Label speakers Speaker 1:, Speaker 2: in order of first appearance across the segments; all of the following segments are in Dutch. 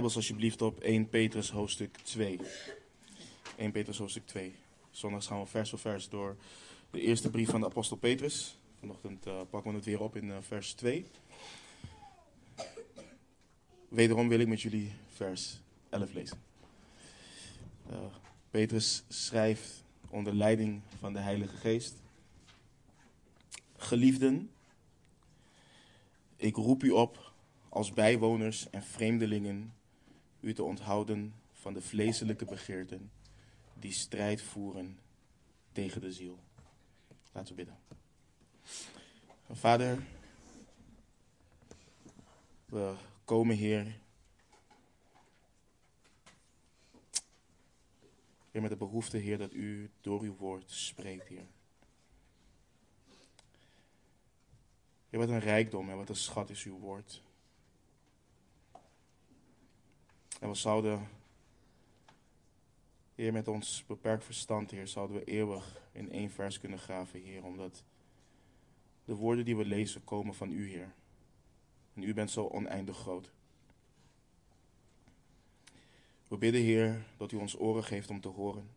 Speaker 1: Bijbels alsjeblieft op 1 Petrus hoofdstuk 2. 1 Petrus hoofdstuk 2. Zondags gaan we vers voor vers door de eerste brief van de apostel Petrus. Vanochtend uh, pakken we het weer op in uh, vers 2. Wederom wil ik met jullie vers 11 lezen. Uh, Petrus schrijft onder leiding van de Heilige Geest. Geliefden, ik roep u op als bijwoners en vreemdelingen u te onthouden van de vleeselijke begeerten die strijd voeren tegen de ziel. Laten we bidden. Vader, we komen hier. Heer, met de behoefte, Heer, dat u door uw woord spreekt, Heer. Heer, wat een rijkdom en wat een schat is uw woord. En we zouden, Heer, met ons beperkt verstand, Heer, zouden we eeuwig in één vers kunnen graven, Heer, omdat de woorden die we lezen komen van U, Heer. En U bent zo oneindig groot. We bidden, Heer, dat U ons oren geeft om te horen.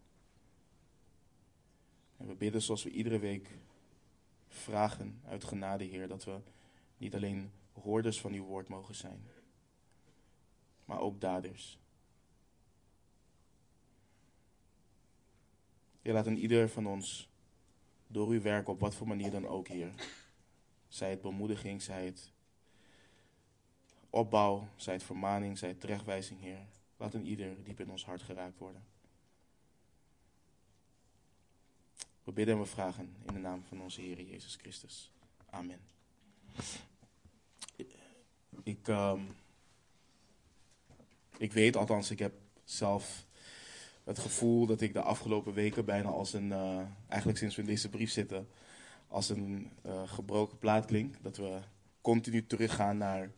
Speaker 1: En we bidden zoals we iedere week vragen uit genade, Heer, dat we niet alleen hoorders van Uw woord mogen zijn, maar ook daders. Heer, laat een ieder van ons door uw werk op wat voor manier dan ook, Heer. Zij het bemoediging, zij het opbouw, zij het vermaning, zij het terechtwijzing, Heer. Laat een ieder diep in ons hart geraakt worden. We bidden en we vragen in de naam van onze Heer Jezus Christus. Amen. Ik, um, ik weet althans, ik heb zelf het gevoel dat ik de afgelopen weken bijna als een, uh, eigenlijk sinds we in deze brief zitten, als een uh, gebroken plaat klink. Dat we continu teruggaan naar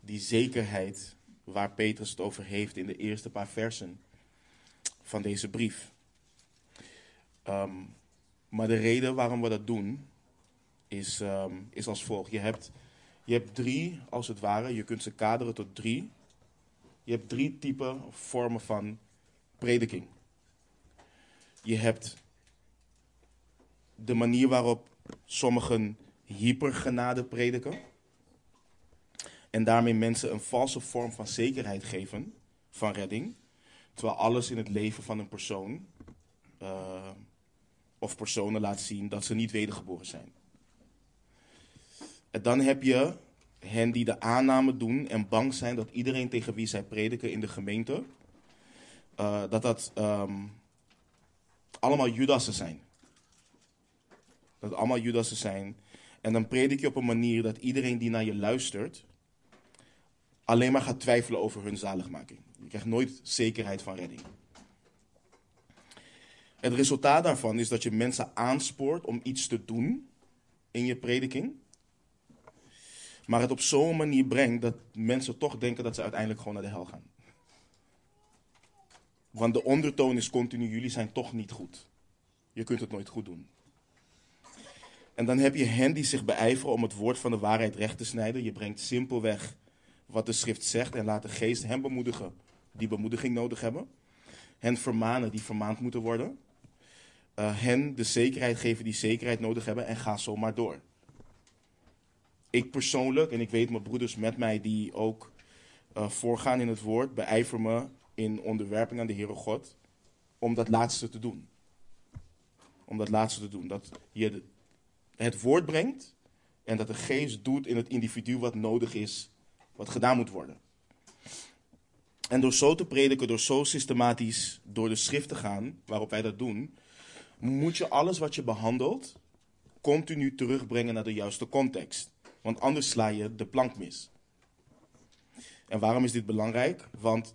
Speaker 1: die zekerheid waar Petrus het over heeft in de eerste paar versen van deze brief. Um, maar de reden waarom we dat doen is, um, is als volgt. Je hebt, je hebt drie, als het ware, je kunt ze kaderen tot drie. Je hebt drie typen vormen van prediking. Je hebt de manier waarop sommigen hypergenade prediken. En daarmee mensen een valse vorm van zekerheid geven van redding. Terwijl alles in het leven van een persoon uh, of personen laat zien dat ze niet wedergeboren zijn. En dan heb je hen die de aanname doen en bang zijn dat iedereen tegen wie zij prediken in de gemeente, uh, dat dat um, allemaal Judassen zijn. Dat het allemaal Judassen zijn. En dan predik je op een manier dat iedereen die naar je luistert, alleen maar gaat twijfelen over hun zaligmaking. Je krijgt nooit zekerheid van redding. Het resultaat daarvan is dat je mensen aanspoort om iets te doen in je prediking. Maar het op zo'n manier brengt dat mensen toch denken dat ze uiteindelijk gewoon naar de hel gaan. Want de ondertoon is continu, jullie zijn toch niet goed. Je kunt het nooit goed doen. En dan heb je hen die zich beijveren om het woord van de waarheid recht te snijden. Je brengt simpelweg wat de schrift zegt en laat de geest hen bemoedigen die bemoediging nodig hebben. Hen vermanen die vermaand moeten worden. Uh, hen de zekerheid geven die zekerheid nodig hebben en ga zo maar door. Ik persoonlijk, en ik weet mijn broeders met mij die ook uh, voorgaan in het woord, beijver me in onderwerping aan de Heere God om dat laatste te doen. Om dat laatste te doen. Dat je het woord brengt en dat de geest doet in het individu wat nodig is, wat gedaan moet worden. En door zo te prediken, door zo systematisch door de schrift te gaan, waarop wij dat doen, moet je alles wat je behandelt continu terugbrengen naar de juiste context. Want anders sla je de plank mis. En waarom is dit belangrijk? Want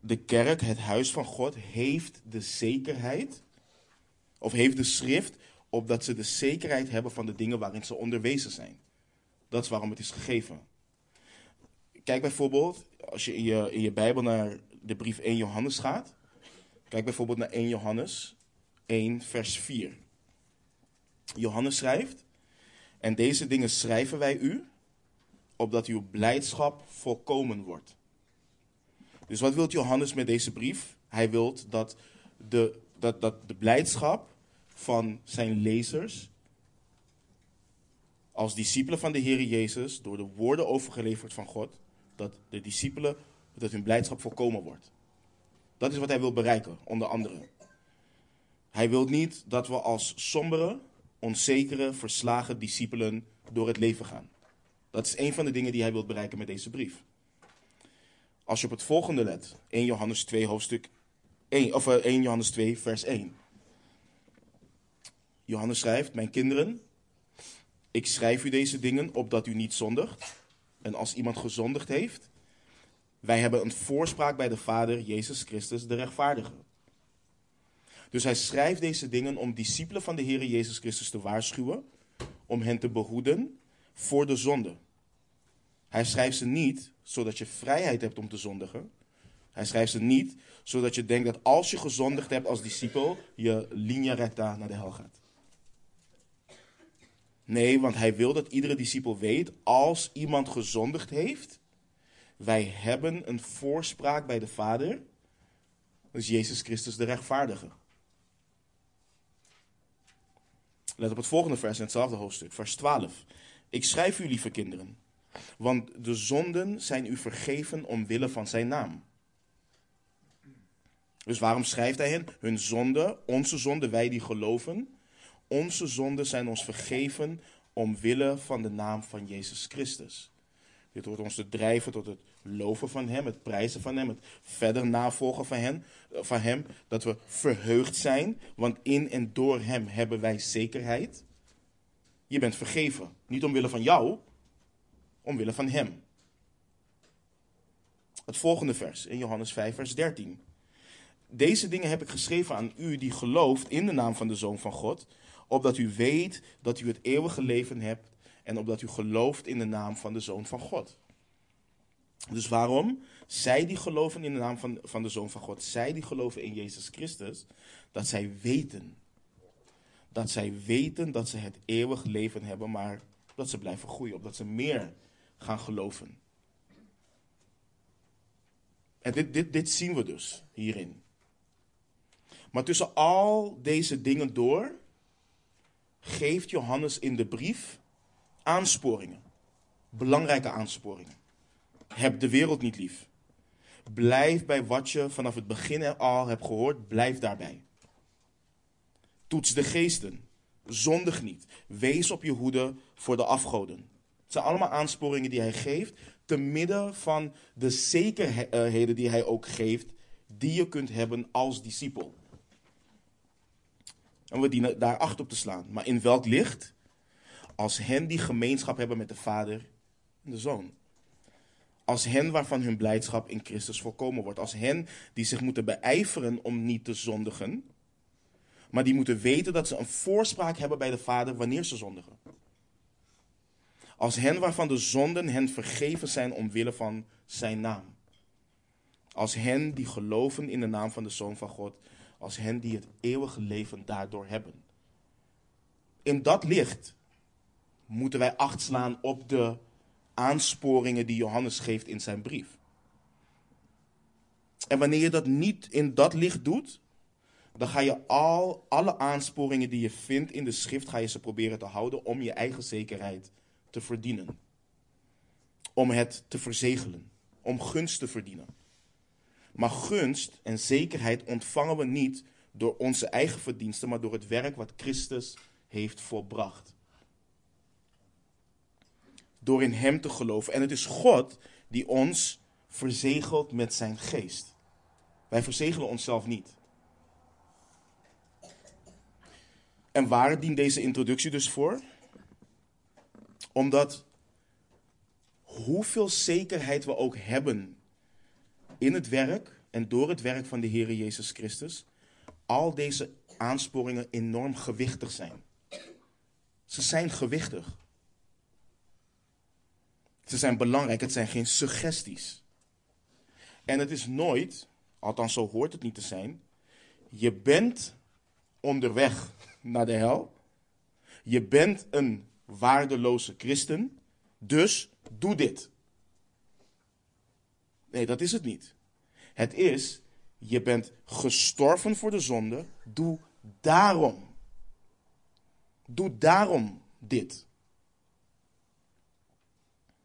Speaker 1: de kerk, het huis van God, heeft de zekerheid, of heeft de schrift, opdat ze de zekerheid hebben van de dingen waarin ze onderwezen zijn. Dat is waarom het is gegeven. Kijk bijvoorbeeld, als je in je, in je Bijbel naar de brief 1 Johannes gaat. Kijk bijvoorbeeld naar 1 Johannes 1, vers 4. Johannes schrijft: En deze dingen schrijven wij u, opdat uw blijdschap volkomen wordt. Dus wat wil Johannes met deze brief? Hij wil dat de, dat, dat de blijdschap van zijn lezers als discipelen van de Heer Jezus, door de woorden overgeleverd van God, dat de discipelen, dat hun blijdschap voorkomen wordt. Dat is wat hij wil bereiken, onder andere. Hij wil niet dat we als sombere, onzekere, verslagen discipelen door het leven gaan. Dat is een van de dingen die hij wil bereiken met deze brief. Als je op het volgende let, 1 Johannes 2 hoofdstuk 1, of 1 eh, Johannes 2 vers 1. Johannes schrijft, mijn kinderen, ik schrijf u deze dingen opdat u niet zondigt. En als iemand gezondigd heeft, wij hebben een voorspraak bij de Vader, Jezus Christus, de rechtvaardige. Dus hij schrijft deze dingen om discipelen van de Heer Jezus Christus te waarschuwen, om hen te behoeden voor de zonde. Hij schrijft ze niet zodat je vrijheid hebt om te zondigen. Hij schrijft ze niet zodat je denkt dat als je gezondigd hebt als discipel, je linea recta naar de hel gaat. Nee, want hij wil dat iedere discipel weet, als iemand gezondigd heeft, wij hebben een voorspraak bij de Vader. Dat Jezus Christus de rechtvaardige. Let op het volgende vers in hetzelfde hoofdstuk, vers 12. Ik schrijf u, lieve kinderen, want de zonden zijn u vergeven omwille van zijn naam. Dus waarom schrijft hij hen? Hun zonde, onze zonde, wij die geloven, onze zonden zijn ons vergeven omwille van de naam van Jezus Christus. Dit wordt ons te drijven tot het loven van Hem, het prijzen van Hem, het verder navolgen van hem, van hem. Dat we verheugd zijn, want in en door Hem hebben wij zekerheid. Je bent vergeven, niet omwille van jou, omwille van Hem. Het volgende vers in Johannes 5, vers 13. Deze dingen heb ik geschreven aan u die gelooft in de naam van de Zoon van God, opdat u weet dat u het eeuwige leven hebt en opdat u gelooft in de naam van de Zoon van God. Dus waarom? Zij die geloven in de naam van, van de Zoon van God, zij die geloven in Jezus Christus, dat zij weten. Dat zij weten dat ze het eeuwig leven hebben, maar dat ze blijven groeien, opdat ze meer gaan geloven. En dit, dit, dit zien we dus hierin. Maar tussen al deze dingen door geeft Johannes in de brief aansporingen. Belangrijke aansporingen. Heb de wereld niet lief. Blijf bij wat je vanaf het begin al hebt gehoord, blijf daarbij. Toets de geesten. Zondig niet. Wees op je hoede voor de afgoden. Het zijn allemaal aansporingen die hij geeft, te midden van de zekerheden die hij ook geeft, die je kunt hebben als discipel. En we dienen daar acht op te slaan. Maar in welk licht? Als hen die gemeenschap hebben met de Vader en de Zoon. Als hen waarvan hun blijdschap in Christus voorkomen wordt. Als hen die zich moeten beijveren om niet te zondigen. Maar die moeten weten dat ze een voorspraak hebben bij de Vader wanneer ze zondigen. Als hen waarvan de zonden hen vergeven zijn omwille van zijn naam. Als hen die geloven in de naam van de Zoon van God als hen die het eeuwige leven daardoor hebben. In dat licht moeten wij acht slaan op de aansporingen die Johannes geeft in zijn brief. En wanneer je dat niet in dat licht doet, dan ga je al alle aansporingen die je vindt in de schrift, ga je ze proberen te houden om je eigen zekerheid te verdienen. Om het te verzegelen, om gunst te verdienen. Maar gunst en zekerheid ontvangen we niet door onze eigen verdiensten, maar door het werk wat Christus heeft volbracht. Door in Hem te geloven. En het is God die ons verzegelt met zijn geest. Wij verzegelen onszelf niet. En waar dient deze introductie dus voor? Omdat hoeveel zekerheid we ook hebben in het werk en door het werk van de Heer Jezus Christus al deze aansporingen enorm gewichtig zijn. Ze zijn gewichtig. Ze zijn belangrijk, het zijn geen suggesties. En het is nooit, althans zo hoort het niet te zijn, je bent onderweg naar de hel. Je bent een waardeloze christen, dus doe dit. Nee, dat is het niet. Het is, je bent gestorven voor de zonde, doe daarom. Doe daarom dit.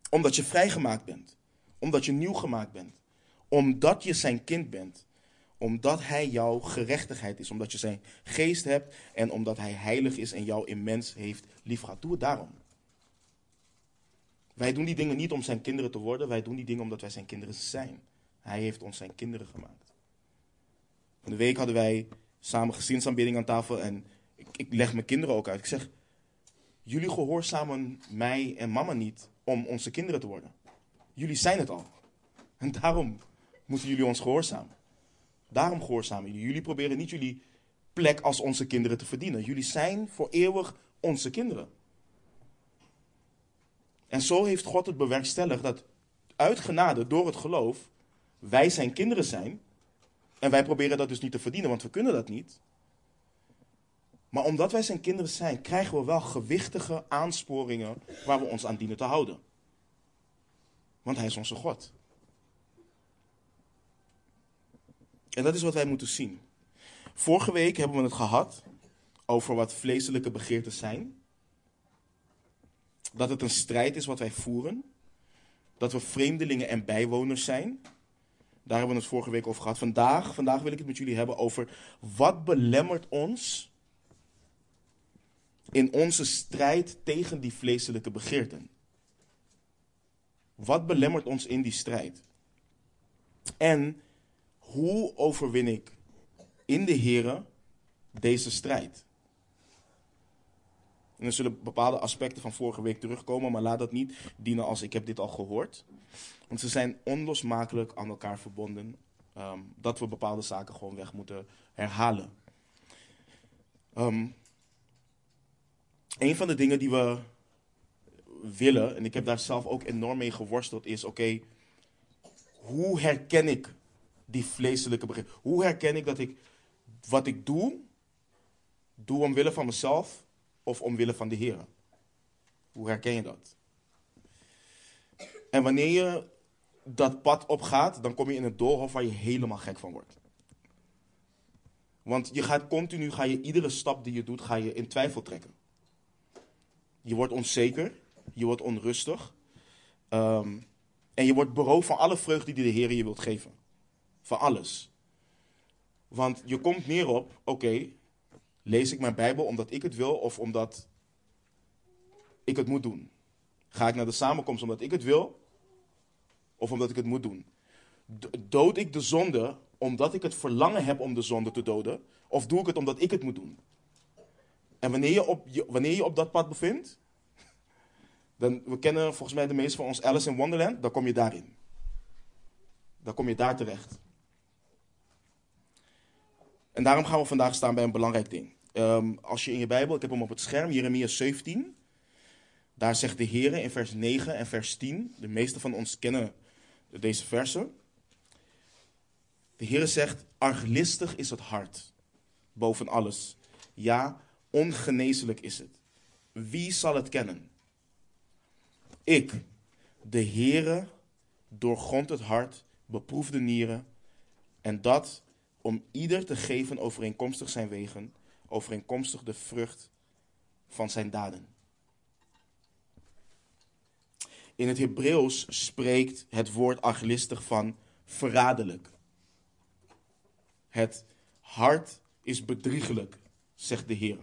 Speaker 1: Omdat je vrijgemaakt bent. Omdat je nieuw gemaakt bent. Omdat je zijn kind bent. Omdat hij jouw gerechtigheid is. Omdat je zijn geest hebt. En omdat hij heilig is en jou immens heeft liefgehad. Doe het daarom. Wij doen die dingen niet om zijn kinderen te worden. Wij doen die dingen omdat wij zijn kinderen zijn. Hij heeft ons zijn kinderen gemaakt. Van de week hadden wij samen gezinsaanbidding aan tafel. En ik, ik leg mijn kinderen ook uit. Ik zeg, jullie gehoorzamen mij en mama niet om onze kinderen te worden. Jullie zijn het al. En daarom moeten jullie ons gehoorzamen. Daarom gehoorzamen jullie. Jullie proberen niet jullie plek als onze kinderen te verdienen. Jullie zijn voor eeuwig onze kinderen. En zo heeft God het bewerkstelligd dat uit genade, door het geloof, wij zijn kinderen zijn. En wij proberen dat dus niet te verdienen, want we kunnen dat niet. Maar omdat wij zijn kinderen zijn, krijgen we wel gewichtige aansporingen waar we ons aan dienen te houden. Want Hij is onze God. En dat is wat wij moeten zien. Vorige week hebben we het gehad over wat vleeselijke begeerten zijn. Dat het een strijd is wat wij voeren. Dat we vreemdelingen en bijwoners zijn. Daar hebben we het vorige week over gehad. Vandaag, vandaag wil ik het met jullie hebben over wat belemmert ons in onze strijd tegen die vleeselijke begeerten. Wat belemmert ons in die strijd? En hoe overwin ik in de Here deze strijd? En er zullen bepaalde aspecten van vorige week terugkomen, maar laat dat niet dienen als ik heb dit al gehoord. Want ze zijn onlosmakelijk aan elkaar verbonden. Um, dat we bepaalde zaken gewoon weg moeten herhalen. Um, een van de dingen die we willen, en ik heb daar zelf ook enorm mee geworsteld, is: oké, hoe herken ik die vleeselijke begrip? Hoe herken ik dat ik wat ik doe, doe omwille van mezelf of omwille van de Heer? Hoe herken je dat? En wanneer je dat pad opgaat, dan kom je in een doolhof waar je helemaal gek van wordt. Want je gaat continu, ga je iedere stap die je doet, ga je in twijfel trekken. Je wordt onzeker, je wordt onrustig. Um, en je wordt beroofd van alle vreugde die de Heer je wilt geven. Van alles. Want je komt neer op, oké, lees ik mijn Bijbel omdat ik het wil of omdat ik het moet doen? Ga ik naar de samenkomst omdat ik het wil of omdat ik het moet doen? Dood ik de zonde omdat ik het verlangen heb om de zonde te doden? Of doe ik het omdat ik het moet doen? En wanneer je op, wanneer je op dat pad bevindt, dan, we kennen volgens mij de meeste van ons Alice in Wonderland, dan kom je daarin. Dan kom je daar terecht. En daarom gaan we vandaag staan bij een belangrijk ding. Um, als je in je Bijbel, ik heb hem op het scherm, Jeremia 17. Daar zegt de Heer in vers 9 en vers 10. De meeste van ons kennen deze versen. De Heer zegt, arglistig is het hart, boven alles. Ja, ongeneeslijk is het. Wie zal het kennen? Ik, de Heere, doorgrond het hart, beproef de nieren, en dat om ieder te geven overeenkomstig zijn wegen, overeenkomstig de vrucht van zijn daden. In het Hebreeuws spreekt het woord arglistig van verraderlijk. Het hart is bedriegelijk, zegt de Heer.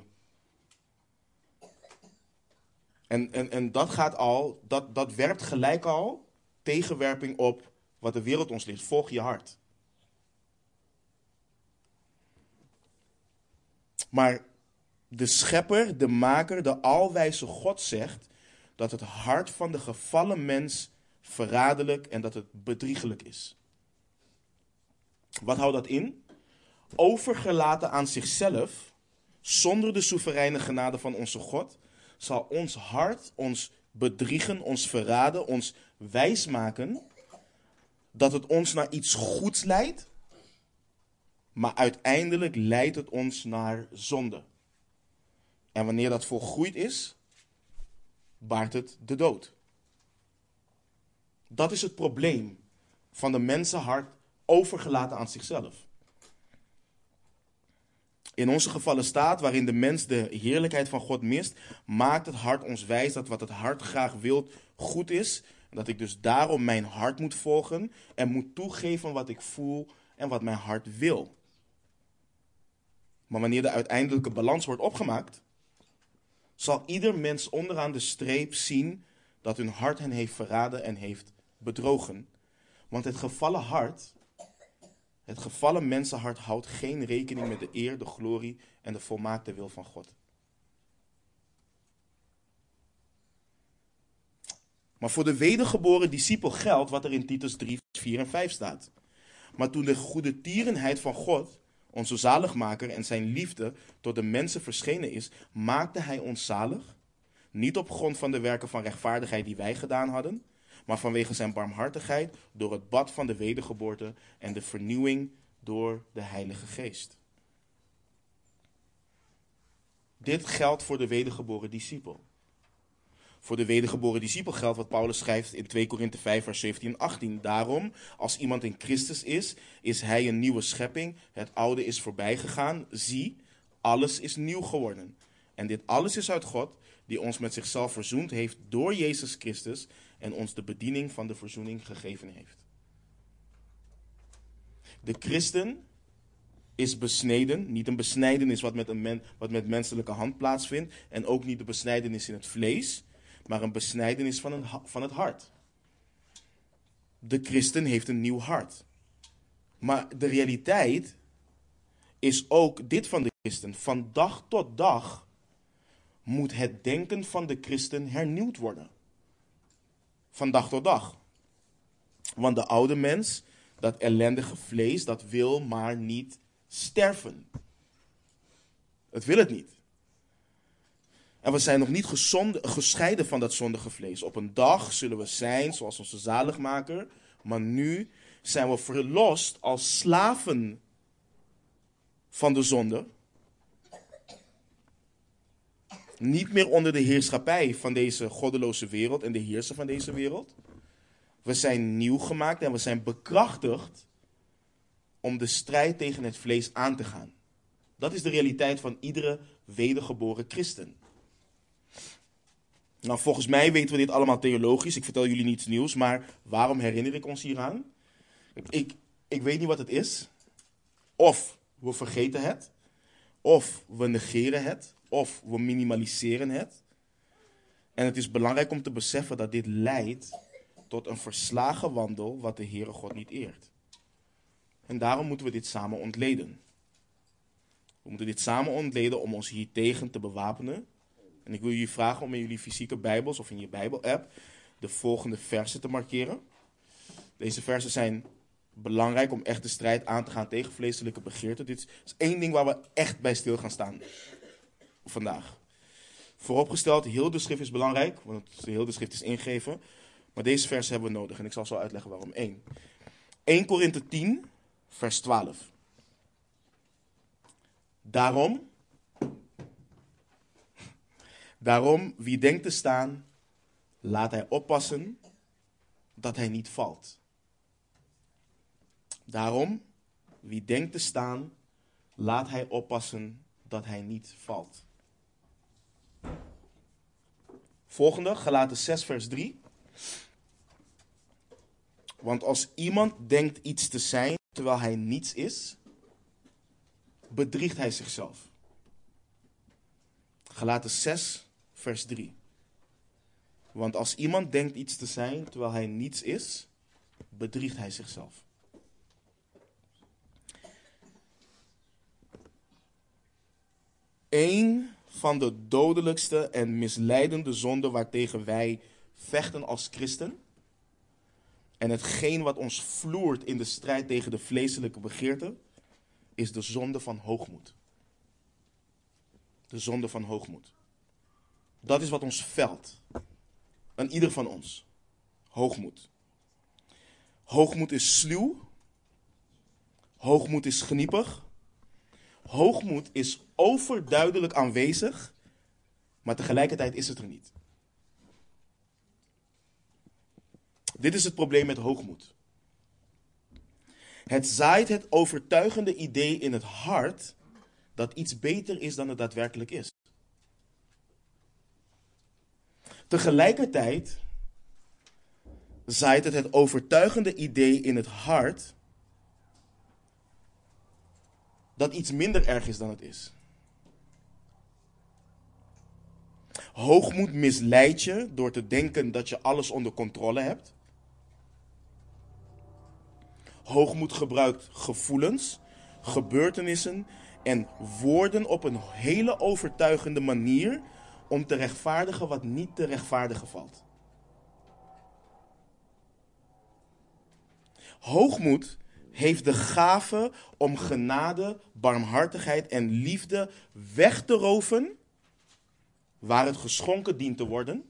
Speaker 1: En, en, en dat gaat al, dat, dat werpt gelijk al tegenwerping op wat de wereld ons leert. Volg je hart. Maar de schepper, de maker, de alwijze God zegt dat het hart van de gevallen mens verraderlijk en dat het bedriegelijk is. Wat houdt dat in? Overgelaten aan zichzelf, zonder de soevereine genade van onze God, zal ons hart ons bedriegen, ons verraden, ons wijsmaken dat het ons naar iets goeds leidt, maar uiteindelijk leidt het ons naar zonde. En wanneer dat volgroeid is, baart het de dood. Dat is het probleem van de mensenhart overgelaten aan zichzelf. In onze gevallen staat, waarin de mens de heerlijkheid van God mist, maakt het hart ons wijs dat wat het hart graag wil goed is. Dat ik dus daarom mijn hart moet volgen en moet toegeven wat ik voel en wat mijn hart wil. Maar wanneer de uiteindelijke balans wordt opgemaakt, zal ieder mens onderaan de streep zien dat hun hart hen heeft verraden en heeft bedrogen. Want het gevallen hart, het gevallen mensenhart houdt geen rekening met de eer, de glorie en de volmaakte wil van God. Maar voor de wedergeboren discipel geldt wat er in Titus 3, 4 en 5 staat. Maar toen de goede tierenheid van God, onze zaligmaker en zijn liefde tot de mensen verschenen is, maakte hij ons zalig. Niet op grond van de werken van rechtvaardigheid die wij gedaan hadden, maar vanwege zijn barmhartigheid door het bad van de wedergeboorte en de vernieuwing door de Heilige Geest. Dit geldt voor de wedergeboren discipel. Voor de wedergeboren discipel geldt wat Paulus schrijft in 2 Korinthe 5, vers 17 en 18. Daarom, als iemand in Christus is, is hij een nieuwe schepping. Het oude is voorbij gegaan. Zie, alles is nieuw geworden. En dit alles is uit God, die ons met zichzelf verzoend heeft door Jezus Christus en ons de bediening van de verzoening gegeven heeft. De christen is besneden, niet een besnijdenis wat met, een wat met menselijke hand plaatsvindt, en ook niet de besnijdenis in het vlees, maar een besnijdenis van, een, van het hart. De christen heeft een nieuw hart. Maar de realiteit is ook dit van de christen. Van dag tot dag moet het denken van de christen hernieuwd worden. Van dag tot dag. Want de oude mens, dat ellendige vlees, dat wil maar niet sterven. Het wil het niet. En we zijn nog niet gescheiden van dat zondige vlees. Op een dag zullen we zijn zoals onze zaligmaker. Maar nu zijn we verlost als slaven van de zonde. Niet meer onder de heerschappij van deze goddeloze wereld en de heerser van deze wereld. We zijn nieuw gemaakt en we zijn bekrachtigd om de strijd tegen het vlees aan te gaan. Dat is de realiteit van iedere wedergeboren christen. Nou, volgens mij weten we dit allemaal theologisch. Ik vertel jullie niets nieuws, maar waarom herinner ik ons hieraan? Ik, ik weet niet wat het is. Of we vergeten het, of we negeren het, of we minimaliseren het. En het is belangrijk om te beseffen dat dit leidt tot een verslagen wandel wat de Heere God niet eert. En daarom moeten we dit samen ontleden. We moeten dit samen ontleden om ons hier tegen te bewapenen en ik wil jullie vragen om in jullie fysieke Bijbels of in je Bijbel-app de volgende versen te markeren. Deze versen zijn belangrijk om echt de strijd aan te gaan tegen vleeselijke begeerten. Dit is één ding waar we echt bij stil gaan staan vandaag. Vooropgesteld, heel de schrift is belangrijk, want de hele schrift is ingegeven. Maar deze versen hebben we nodig en ik zal zo uitleggen waarom. 1. 1 Korinthe 10, vers 12. Daarom, Daarom, wie denkt te staan, laat hij oppassen dat hij niet valt. Daarom, wie denkt te staan, laat hij oppassen dat hij niet valt. Volgende, Galaten 6, vers 3. Want als iemand denkt iets te zijn terwijl hij niets is, bedriegt hij zichzelf. Galaten 6, vers 3. Want als iemand denkt iets te zijn terwijl hij niets is, bedriegt hij zichzelf. Eén van de dodelijkste en misleidende zonden waartegen wij vechten als christen. En hetgeen wat ons vloert in de strijd tegen de vleeselijke begeerte, is de zonde van hoogmoed. De zonde van hoogmoed. Dat is wat ons veld. Aan ieder van ons. Hoogmoed. Hoogmoed is sluw. Hoogmoed is geniepig. Hoogmoed is overduidelijk aanwezig, maar tegelijkertijd is het er niet. Dit is het probleem met hoogmoed. Het zaait het overtuigende idee in het hart dat iets beter is dan het daadwerkelijk is. Tegelijkertijd zaait het het overtuigende idee in het hart dat iets minder erg is dan het is. Hoogmoed misleidt je door te denken dat je alles onder controle hebt. Hoogmoed gebruikt gevoelens, gebeurtenissen en woorden op een hele overtuigende manier om te rechtvaardigen wat niet te rechtvaardigen valt. Hoogmoed heeft de gave om genade, barmhartigheid en liefde weg te roven waar het geschonken dient te worden.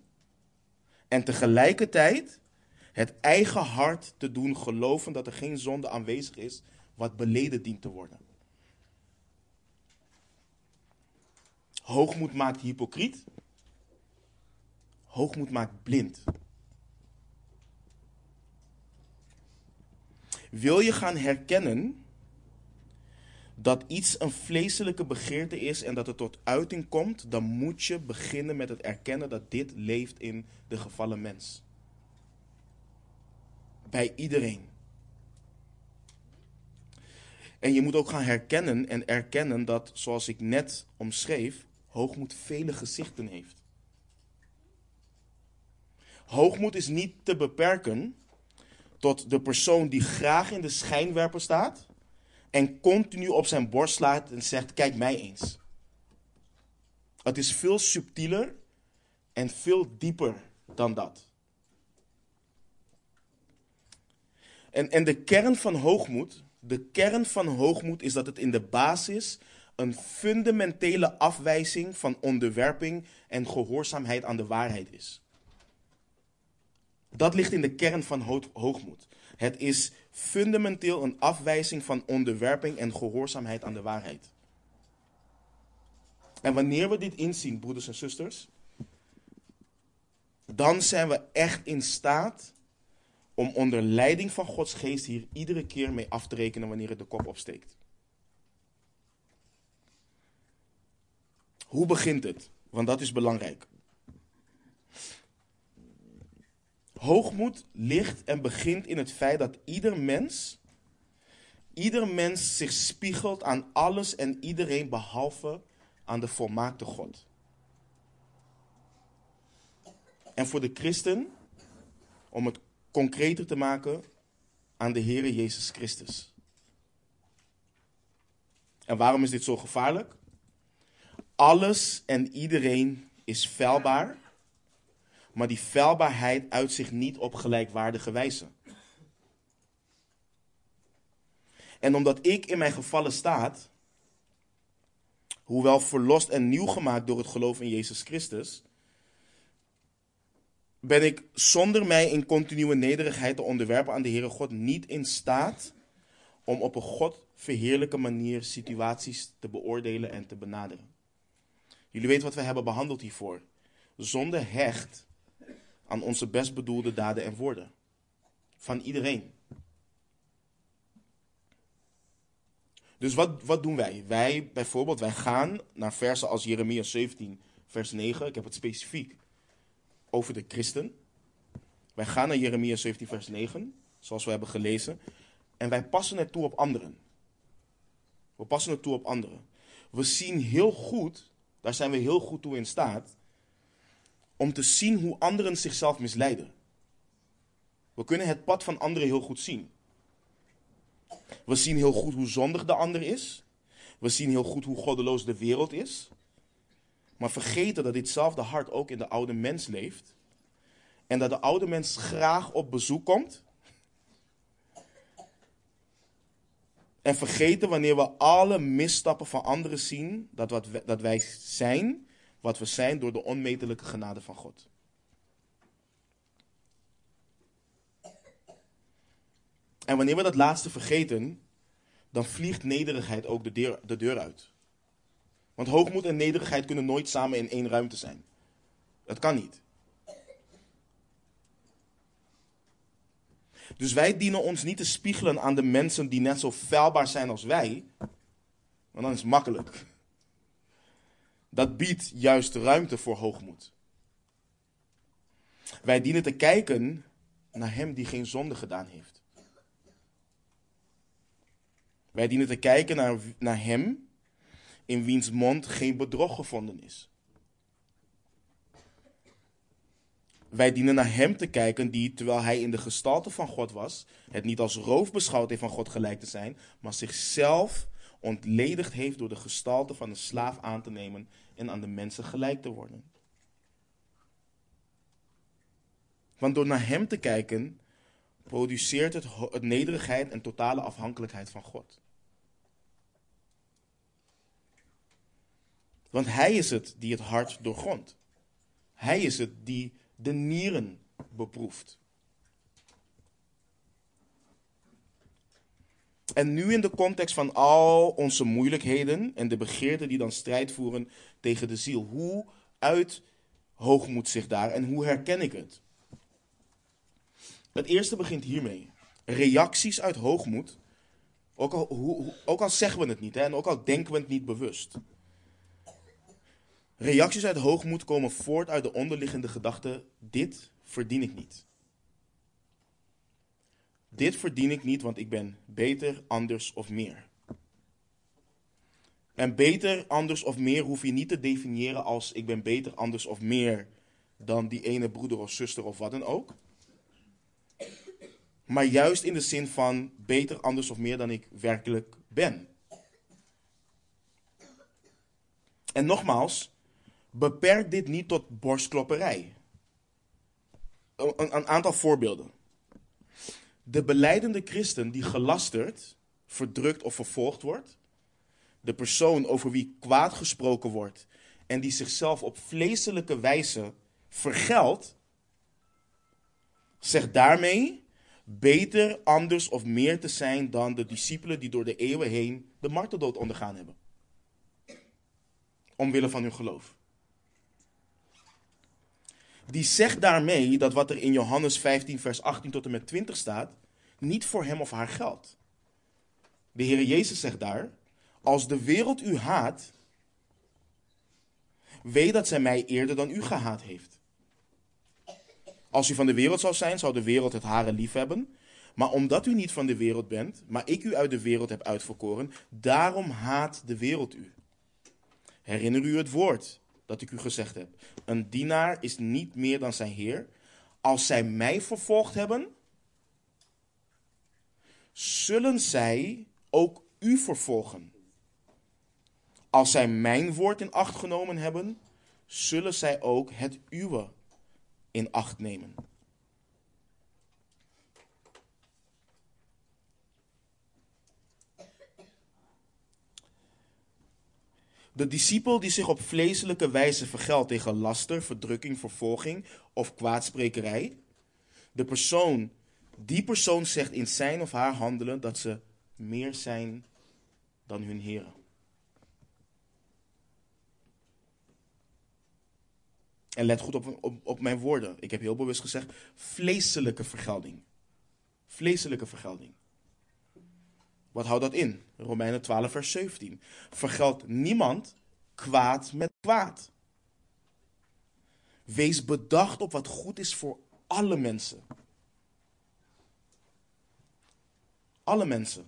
Speaker 1: En tegelijkertijd het eigen hart te doen geloven dat er geen zonde aanwezig is wat beleden dient te worden. Hoogmoed maakt hypocriet. Hoogmoed maakt blind. Wil je gaan herkennen dat iets een vleeselijke begeerte is en dat het tot uiting komt, dan moet je beginnen met het erkennen dat dit leeft in de gevallen mens. Bij iedereen. En je moet ook gaan herkennen en erkennen dat, zoals ik net omschreef, hoogmoed vele gezichten heeft. Hoogmoed is niet te beperken tot de persoon die graag in de schijnwerper staat en continu op zijn borst slaat en zegt: Kijk mij eens. Het is veel subtieler en veel dieper dan dat. En, en de kern van hoogmoed, de kern van hoogmoed is dat het in de basis een fundamentele afwijzing van onderwerping en gehoorzaamheid aan de waarheid is. Dat ligt in de kern van hoogmoed. Het is fundamenteel een afwijzing van onderwerping en gehoorzaamheid aan de waarheid. En wanneer we dit inzien, broeders en zusters, dan zijn we echt in staat om onder leiding van Gods geest hier iedere keer mee af te rekenen wanneer het de kop opsteekt. Hoe begint het? Want dat is belangrijk. Hoogmoed ligt en begint in het feit dat ieder mens, ieder mens zich spiegelt aan alles en iedereen behalve aan de volmaakte God. En voor de christen, om het concreter te maken, aan de Heere Jezus Christus. En waarom is dit zo gevaarlijk? Alles en iedereen is feilbaar maar die feilbaarheid uit zich niet op gelijkwaardige wijze. En omdat ik in mijn gevallen staat, hoewel verlost en nieuw gemaakt door het geloof in Jezus Christus, ben ik zonder mij in continue nederigheid te onderwerpen aan de Heere God niet in staat om op een God verheerlijke manier situaties te beoordelen en te benaderen. Jullie weten wat we hebben behandeld hiervoor. Zonde hecht aan onze best bedoelde daden en woorden. Van iedereen. Dus wat, wat doen wij? Wij bijvoorbeeld, wij gaan naar versen als Jeremia 17, vers 9. Ik heb het specifiek over de christen. Wij gaan naar Jeremia 17, vers 9, zoals we hebben gelezen. En wij passen het toe op anderen. We passen het toe op anderen. We zien heel goed, daar zijn we heel goed toe in staat, om te zien hoe anderen zichzelf misleiden. We kunnen het pad van anderen heel goed zien. We zien heel goed hoe zondig de ander is. We zien heel goed hoe goddeloos de wereld is. Maar vergeten dat ditzelfde hart ook in de oude mens leeft. En dat de oude mens graag op bezoek komt. En vergeten wanneer we alle misstappen van anderen zien, dat, wat dat wij zijn wat we zijn door de onmetelijke genade van God. En wanneer we dat laatste vergeten, dan vliegt nederigheid ook de deur, de deur uit. Want hoogmoed en nederigheid kunnen nooit samen in één ruimte zijn. Dat kan niet. Dus wij dienen ons niet te spiegelen aan de mensen die net zo feilbaar zijn als wij, want dan is het makkelijk. Dat biedt juist ruimte voor hoogmoed. Wij dienen te kijken naar Hem die geen zonde gedaan heeft. Wij dienen te kijken naar, naar Hem in wiens mond geen bedrog gevonden is. Wij dienen naar Hem te kijken die, terwijl Hij in de gestalte van God was, het niet als roof beschouwd heeft van God gelijk te zijn, maar zichzelf ontledigd heeft door de gestalte van een slaaf aan te nemen en aan de mensen gelijk te worden. Want door naar Hem te kijken, produceert het, het nederigheid en totale afhankelijkheid van God. Want Hij is het die het hart doorgrondt. Hij is het die de nieren beproeft. En nu in de context van al onze moeilijkheden en de begeerten die dan strijd voeren tegen de ziel. Hoe uit hoogmoed zich daar en hoe herken ik het? Het eerste begint hiermee. Reacties uit hoogmoed, ook al, hoe, ook al zeggen we het niet hè, en ook al denken we het niet bewust. Reacties uit hoogmoed komen voort uit de onderliggende gedachte: dit verdien ik niet. Dit verdien ik niet, want ik ben beter, anders of meer. En beter, anders of meer hoef je niet te definiëren als ik ben beter, anders of meer dan die ene broeder of zuster of wat dan ook. Maar juist in de zin van beter, anders of meer dan ik werkelijk ben. En nogmaals, beperk dit niet tot borstklopperij. Een, een aantal voorbeelden. De beleidende christen die gelasterd, verdrukt of vervolgd wordt. De persoon over wie kwaad gesproken wordt en die zichzelf op vleeselijke wijze vergeldt, zegt daarmee beter, anders of meer te zijn dan de discipelen die door de eeuwen heen de marteldood ondergaan hebben. Omwille van hun geloof. Die zegt daarmee dat wat er in Johannes 15, vers 18 tot en met 20 staat, niet voor hem of haar geldt. De Heer Jezus zegt daar: Als de wereld u haat, weet dat zij mij eerder dan u gehaat heeft. Als u van de wereld zou zijn, zou de wereld het hare lief hebben. Maar omdat u niet van de wereld bent, maar ik u uit de wereld heb uitverkoren, daarom haat de wereld u. Herinner u het woord dat ik u gezegd heb. Een dienaar is niet meer dan zijn heer. Als zij mij vervolgd hebben, zullen zij ook u vervolgen. Als zij mijn woord in acht genomen hebben, zullen zij ook het uwe in acht nemen. De discipel die zich op vleeselijke wijze vergeldt tegen laster, verdrukking, vervolging of kwaadsprekerij. De persoon, die persoon zegt in zijn of haar handelen dat ze meer zijn dan hun heren. En let goed op, op, op mijn woorden. Ik heb heel bewust gezegd vleeselijke vergelding. Vleeselijke vergelding. Wat houdt dat in? Romeinen 12, vers 17. Vergeld niemand kwaad met kwaad. Wees bedacht op wat goed is voor alle mensen. Alle mensen.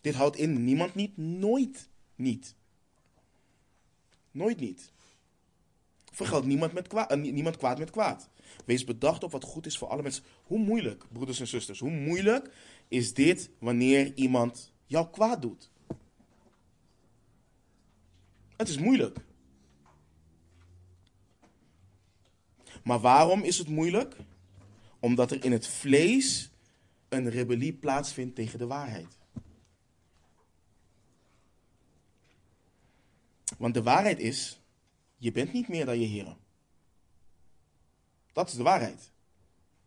Speaker 1: Dit houdt in niemand niet, nooit niet. Nooit niet. Vergeld niemand, met kwaad, uh, niemand kwaad met kwaad. Wees bedacht op wat goed is voor alle mensen. Hoe moeilijk, broeders en zusters, hoe moeilijk is dit wanneer iemand jou kwaad doet? Het is moeilijk. Maar waarom is het moeilijk? Omdat er in het vlees een rebellie plaatsvindt tegen de waarheid. Want de waarheid is, je bent niet meer dan je heren. Dat is de waarheid.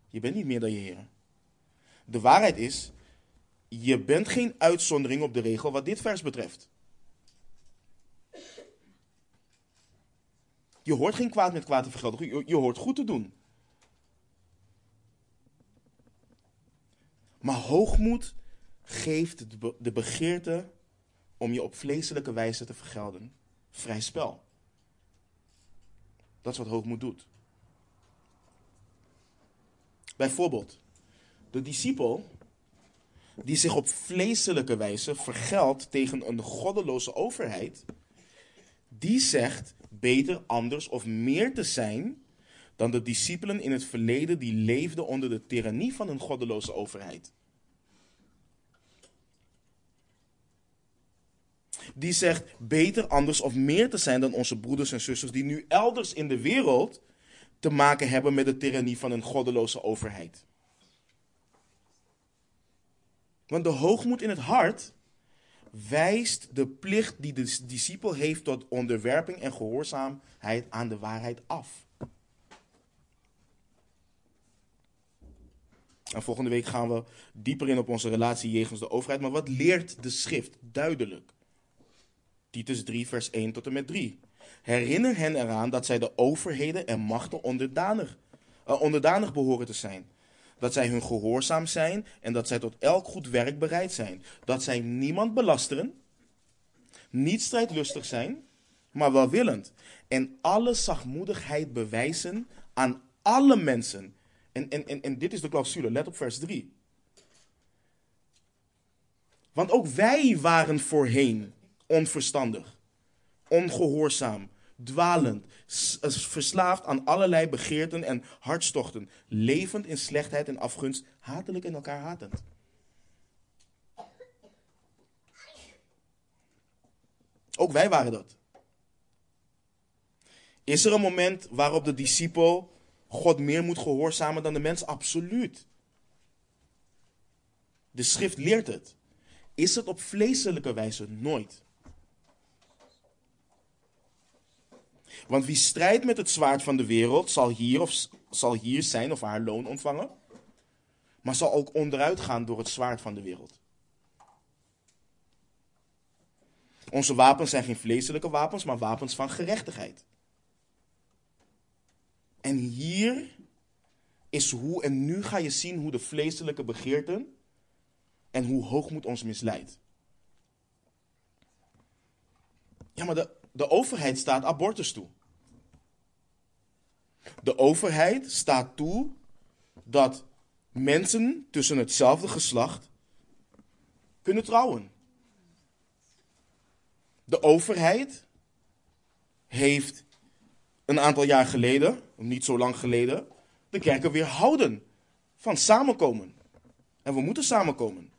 Speaker 1: Je bent niet meer dan je heren. De waarheid is, je bent geen uitzondering op de regel wat dit vers betreft. Je hoort geen kwaad met kwaad te vergelden. Je, hoort goed te doen. Hoogmoed geeft de begeerte om je op vleeselijke wijze te vergelden vrij spel. Dat is wat hoogmoed doet. Bijvoorbeeld, de discipel die zich op vleeselijke wijze vergeldt tegen een goddeloze overheid, die zegt beter anders of meer te zijn dan de discipelen in het verleden die leefden onder de tirannie van een goddeloze overheid. Die zegt beter anders of meer te zijn dan onze broeders en zusters die nu elders in de wereld te maken hebben met de tirannie van een goddeloze overheid. Want de hoogmoed in het hart wijst de plicht die de discipel heeft tot onderwerping en gehoorzaamheid aan de waarheid af. En volgende week gaan we dieper in op onze relatie jegens de overheid. Maar wat leert de schrift duidelijk? Titus 3, vers 1 tot en met 3. Herinner hen eraan dat zij de overheden en machten onderdanig, uh, onderdanig behoren te zijn. Dat zij hun gehoorzaam zijn en dat zij tot elk goed werk bereid zijn. Dat zij niemand belasteren, niet strijdlustig zijn, maar welwillend. En alle zachtmoedigheid bewijzen aan alle mensen. En, en, en, en dit is de clausule, let op vers 3. Want ook wij waren voorheen onverstandig, ongehoorzaam, dwalend, verslaafd aan allerlei begeerten en hartstochten, levend in slechtheid en afgunst, hatelijk in elkaar hatend. Ook wij waren dat. Is er een moment waarop de discipel God meer moet gehoorzamen dan de mens? Absoluut. De schrift leert het. Is het op vleeselijke wijze? Nooit. Want wie strijdt met het zwaard van de wereld, zal hier, of, zal hier zijn of haar loon ontvangen, maar zal ook onderuit gaan door het zwaard van de wereld. Onze wapens zijn geen vleeselijke wapens, maar wapens van gerechtigheid. En hier is hoe, en nu ga je zien hoe de vleeselijke begeerten en hoe hoogmoed ons misleidt. Ja, maar de, de overheid staat abortus toe. De overheid staat toe dat mensen tussen hetzelfde geslacht kunnen trouwen. De overheid heeft een aantal jaar geleden, niet zo lang geleden, de kerken weer houden van samenkomen. En we moeten samenkomen.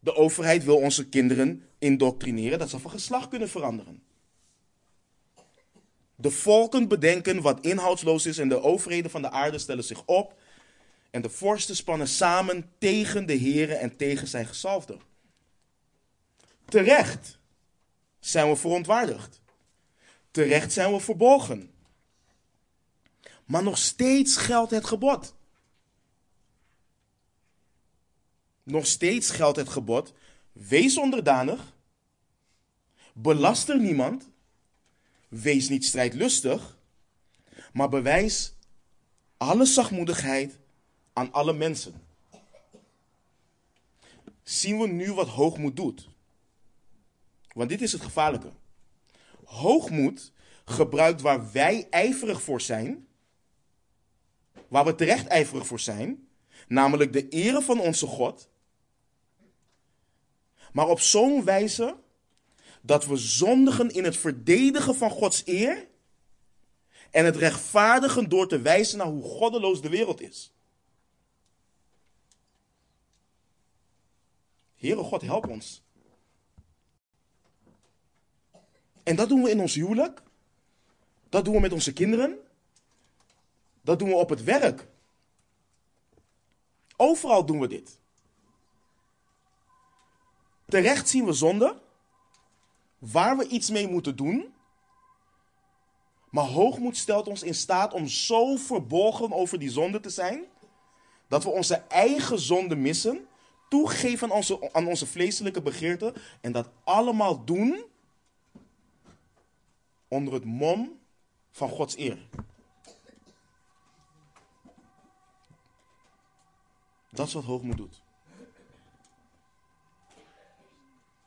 Speaker 1: De overheid wil onze kinderen indoctrineren dat ze van geslacht kunnen veranderen. De volken bedenken wat inhoudsloos is en de overheden van de aarde stellen zich op. En de vorsten spannen samen tegen de heren en tegen zijn gezalfde. Terecht zijn we verontwaardigd. Terecht zijn we verbolgen. Maar nog steeds geldt het gebod. Nog steeds geldt het gebod. Wees onderdanig. Belaster niemand. Wees niet strijdlustig. Maar bewijs alle zachtmoedigheid aan alle mensen. Zien we nu wat hoogmoed doet? Want dit is het gevaarlijke. Hoogmoed gebruikt waar wij ijverig voor zijn, waar we terecht ijverig voor zijn, namelijk de ere van onze God, maar op zo'n wijze dat we zondigen in het verdedigen van Gods eer en het rechtvaardigen door te wijzen naar hoe goddeloos de wereld is. Heere God, help ons. En dat doen we in ons huwelijk. Dat doen we met onze kinderen. Dat doen we op het werk. Overal doen we dit. Terecht zien we zonde, waar we iets mee moeten doen. Maar hoogmoed stelt ons in staat om zo verborgen over die zonde te zijn, dat we onze eigen zonde missen, toegeven aan onze, aan onze vleeselijke begeerten en dat allemaal doen onder het mom van Gods eer. Dat is wat hoogmoed doet.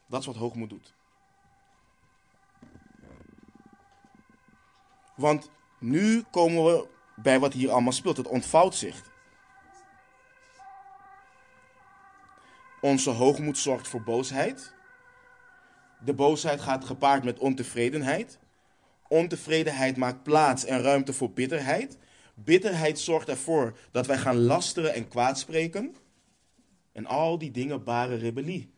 Speaker 1: Dat is wat hoogmoed doet. Want nu komen we bij wat hier allemaal speelt. Het ontvouwt zich. Onze hoogmoed zorgt voor boosheid. De boosheid gaat gepaard met ontevredenheid. Ontevredenheid maakt plaats en ruimte voor bitterheid. Bitterheid zorgt ervoor dat wij gaan lasteren en kwaadspreken. En al die dingen baren rebellie.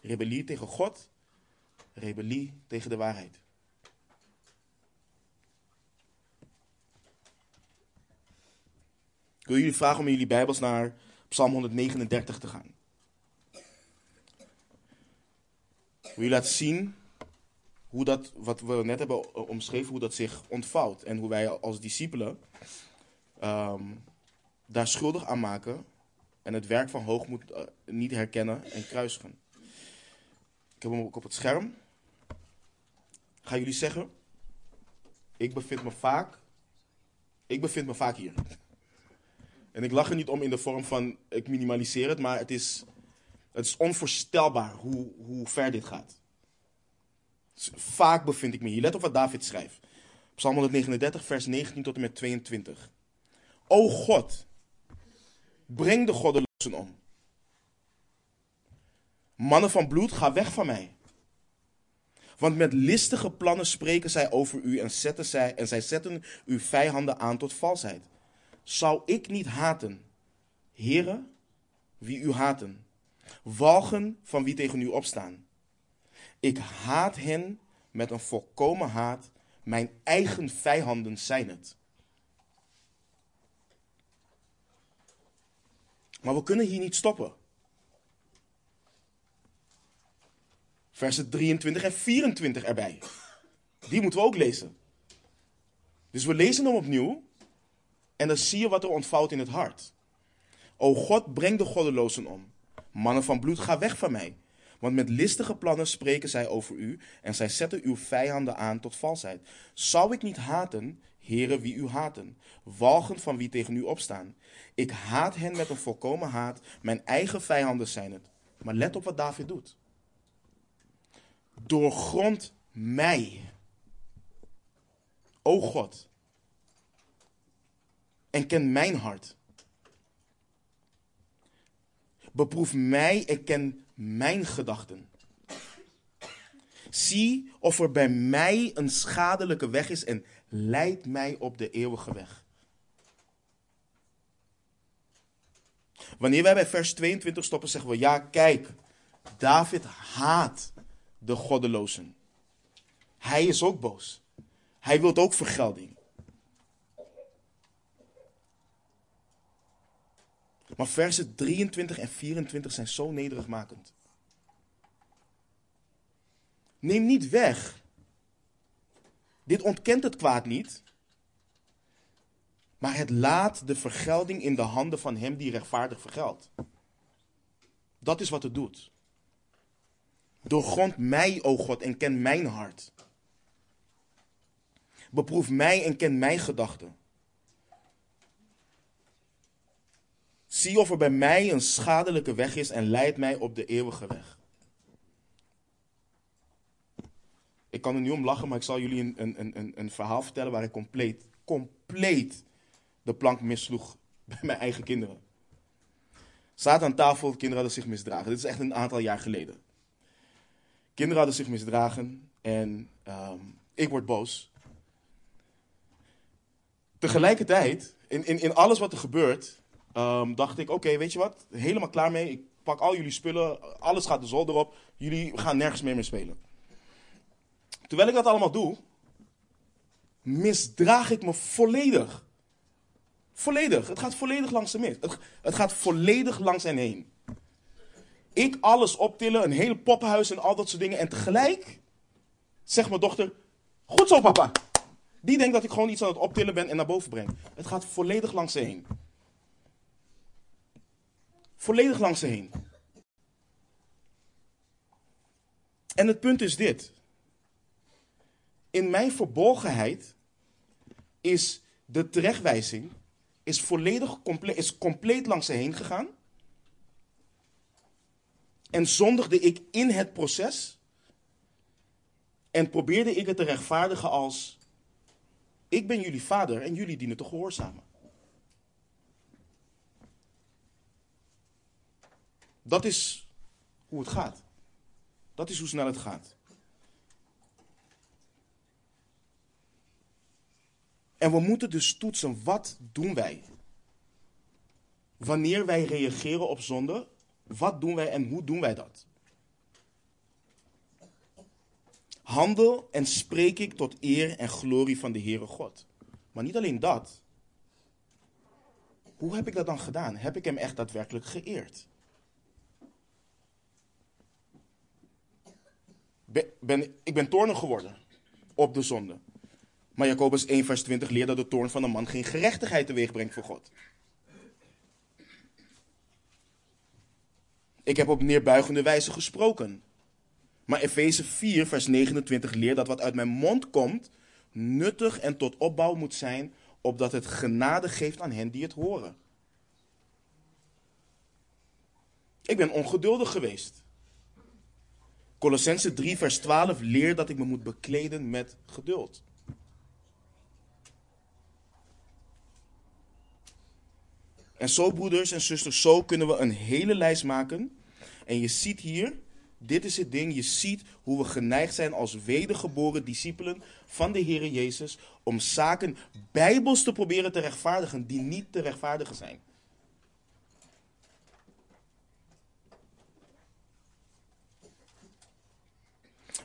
Speaker 1: Rebellie tegen God, rebellie tegen de waarheid. Wil jullie vragen om jullie Bijbels naar Psalm 139 te gaan. Ik wil je laten zien hoe dat, wat we net hebben omschreven, hoe dat zich ontvouwt. En hoe wij als discipelen um, daar schuldig aan maken en het werk van hoogmoed uh, niet herkennen en kruisigen. Ik heb hem ook op het scherm. Ga jullie zeggen, ik bevind me vaak, ik bevind me vaak hier. En ik lach er niet om in de vorm van, ik minimaliseer het, maar het is, het is onvoorstelbaar hoe, hoe ver dit gaat. Vaak bevind ik me hier. Let op wat David schrijft. Psalm 139, vers 19 tot en met 22. O God, breng de goddelozen om. Mannen van bloed, ga weg van mij. Want met listige plannen spreken zij over u en, zetten zij, en zij zetten uw vijanden aan tot valsheid. Zou ik niet haten, heren, wie u haten, walgen van wie tegen u opstaan? Ik haat hen met een volkomen haat. Mijn eigen vijanden zijn het. Maar we kunnen hier niet stoppen. Versen 23 en 24 erbij. Die moeten we ook lezen. Dus we lezen hem opnieuw. En dan zie je wat er ontvouwt in het hart. O God, breng de goddelozen om. Mannen van bloed, ga weg van mij. Want met listige plannen spreken zij over u en zij zetten uw vijanden aan tot valsheid. Zou ik niet haten, heren wie u haten, walgen van wie tegen u opstaan? Ik haat hen met een volkomen haat, mijn eigen vijanden zijn het. Maar let op wat David doet. Doorgrond mij, o God, en ken mijn hart. Beproef mij en ken mijn gedachten. Zie of er bij mij een schadelijke weg is en leid mij op de eeuwige weg. Wanneer wij bij vers 22 stoppen, zeggen we: Ja, kijk, David haat de goddelozen. Hij is ook boos. Hij wil ook vergelding. Maar versen 23 en 24 zijn zo nederigmakend. Neem niet weg. Dit ontkent het kwaad niet. Maar het laat de vergelding in de handen van hem die rechtvaardig vergeldt. Dat is wat het doet. Doorgrond mij, o God, en ken mijn hart. Beproef mij en ken mijn gedachten. Zie of er bij mij een schadelijke weg is en leid mij op de eeuwige weg. Ik kan er nu om lachen, maar ik zal jullie een, een, een, een verhaal vertellen waar ik compleet, compleet de plank missloeg bij mijn eigen kinderen. Zaten aan tafel, kinderen hadden zich misdragen. Dit is echt een aantal jaar geleden. Kinderen hadden zich misdragen en um, ik word boos. Tegelijkertijd, in, in, in alles wat er gebeurt, um, dacht ik, oké, weet je wat? Helemaal klaar mee. Ik pak al jullie spullen, alles gaat de zolder op. Jullie gaan nergens meer mee spelen. Terwijl ik dat allemaal doe, misdraag ik me volledig. Volledig. Het gaat volledig langs heen. Het, gaat volledig langs hen heen. Ik alles optillen, een hele poppenhuis en al dat soort dingen. En tegelijk zegt mijn dochter, goed zo papa. Die denkt dat ik gewoon iets aan het optillen ben en naar boven breng. Het gaat volledig langs ze heen. Volledig langs ze heen. En het punt is dit. In mijn verborgenheid is de terechtwijzing is volledig is compleet langs ze heen gegaan. En zondigde ik in het proces. En probeerde ik het te rechtvaardigen als: Ik ben jullie vader en jullie dienen te gehoorzamen. Dat is hoe het gaat. Dat is hoe snel het gaat. En we moeten dus toetsen, wat doen wij? Wanneer wij reageren op zonde, wat doen wij en hoe doen wij dat? Handel en spreek ik tot eer en glorie van de Heere God. Maar niet alleen dat. Hoe heb ik dat dan gedaan? Heb ik hem echt daadwerkelijk geëerd? Ben, ik ben toornig geworden op de zonde. Maar Jacobus 1, vers 20 leert dat de toorn van een man geen gerechtigheid teweeg brengt voor God. Ik heb op neerbuigende wijze gesproken. Maar Efeze 4, vers 29 leert dat wat uit mijn mond komt, nuttig en tot opbouw moet zijn, opdat het genade geeft aan hen die het horen. Ik ben ongeduldig geweest. Colossense 3, vers 12 leert dat ik me moet bekleden met geduld. En zo, broeders en zusters, zo kunnen we een hele lijst maken. En je ziet hier, dit is het ding, je ziet hoe we geneigd zijn als wedergeboren discipelen van de Heer Jezus om zaken bijbels te proberen te rechtvaardigen die niet te rechtvaardigen zijn.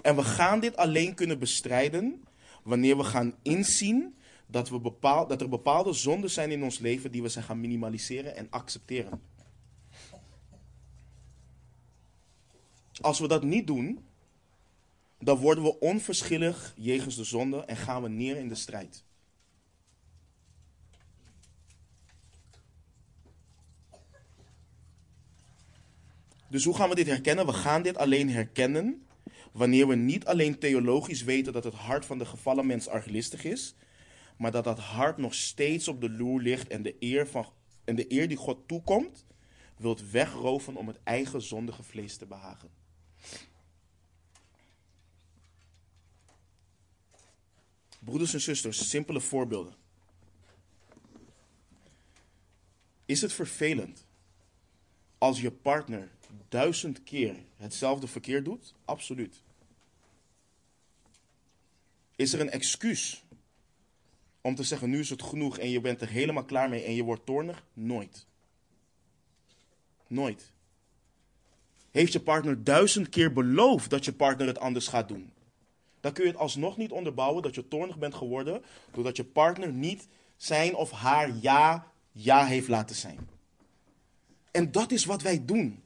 Speaker 1: En we gaan dit alleen kunnen bestrijden wanneer we gaan inzien dat, we bepaal, dat er bepaalde zonden zijn in ons leven die we zijn gaan minimaliseren en accepteren. Als we dat niet doen, dan worden we onverschillig jegens de zonde en gaan we neer in de strijd. Dus hoe gaan we dit herkennen? We gaan dit alleen herkennen wanneer we niet alleen theologisch weten dat het hart van de gevallen mens arglistig is, maar dat dat hart nog steeds op de loer ligt en de eer, van, en de eer die God toekomt, wilt wegroven om het eigen zondige vlees te behagen. Broeders en zusters, simpele voorbeelden. Is het vervelend als je partner duizend keer hetzelfde verkeer doet? Absoluut. Is er een excuus om te zeggen nu is het genoeg en je bent er helemaal klaar mee en je wordt toornig? Nooit. Nooit. Heeft je partner duizend keer beloofd dat je partner het anders gaat doen? Dan kun je het alsnog niet onderbouwen dat je toornig bent geworden doordat je partner niet zijn of haar ja, ja heeft laten zijn. En dat is wat wij doen.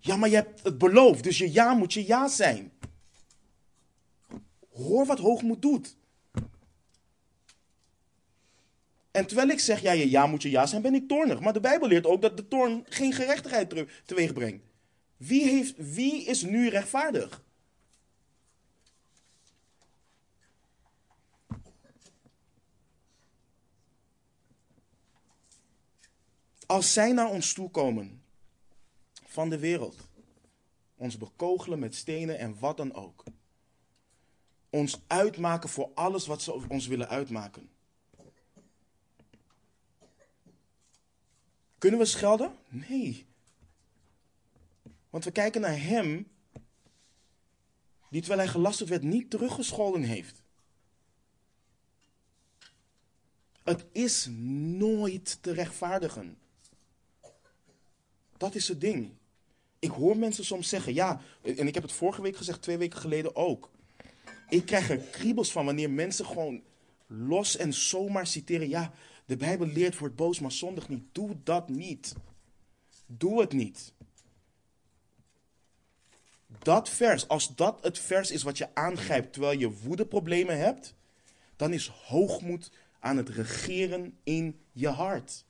Speaker 1: Ja, maar je hebt het beloofd, dus je ja moet je ja zijn. Hoor wat hoogmoed doet. En terwijl ik zeg, ja, je ja moet je ja zijn, ben ik toornig. Maar de Bijbel leert ook dat de toorn geen gerechtigheid teweeg brengt. Wie, heeft, wie is nu rechtvaardig? Als zij naar ons toe komen van de wereld, ons bekogelen met stenen en wat dan ook, ons uitmaken voor alles wat ze ons willen uitmaken Kunnen we schelden? Nee. Want we kijken naar hem, die terwijl hij gelasterd werd niet teruggescholden heeft. Het is nooit te rechtvaardigen. Dat is het ding. Ik hoor mensen soms zeggen, ja, en ik heb het vorige week gezegd, twee weken geleden ook. Ik krijg er kriebels van wanneer mensen gewoon los en zomaar citeren. Ja, de Bijbel leert wordt boos, maar zondig niet. Doe dat niet. Doe het niet. Dat vers, als dat het vers is wat je aangrijpt terwijl je woedeproblemen hebt, dan is hoogmoed aan het regeren in je hart.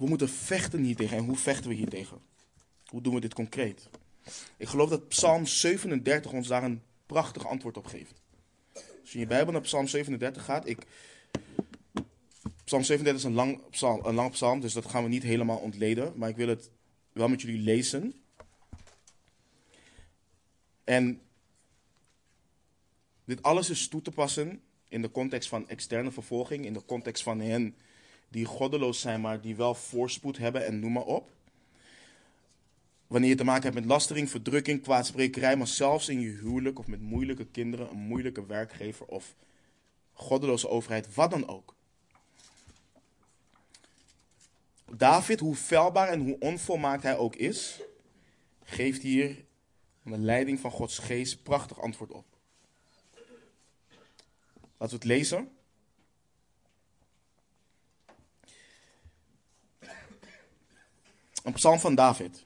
Speaker 1: We moeten vechten hier tegen. En hoe vechten we hier tegen? Hoe doen we dit concreet? Ik geloof dat Psalm 37 ons daar een prachtig antwoord op geeft. Als je in je Bijbel naar Psalm 37 gaat, ik, Psalm 37 is een lang, psalm, een lang psalm, dus dat gaan we niet helemaal ontleden. Maar ik wil het wel met jullie lezen. En dit alles is toe te passen in de context van externe vervolging, in de context van hen die goddeloos zijn, maar die wel voorspoed hebben en noem maar op. Wanneer je te maken hebt met lastering, verdrukking, kwaadsprekerij, maar zelfs in je huwelijk of met moeilijke kinderen, een moeilijke werkgever of goddeloze overheid, wat dan ook. David, hoe feilbaar en hoe onvolmaakt hij ook is, geeft hier onder leiding van Gods geest prachtig antwoord op. Laten we het lezen. Een psalm van David.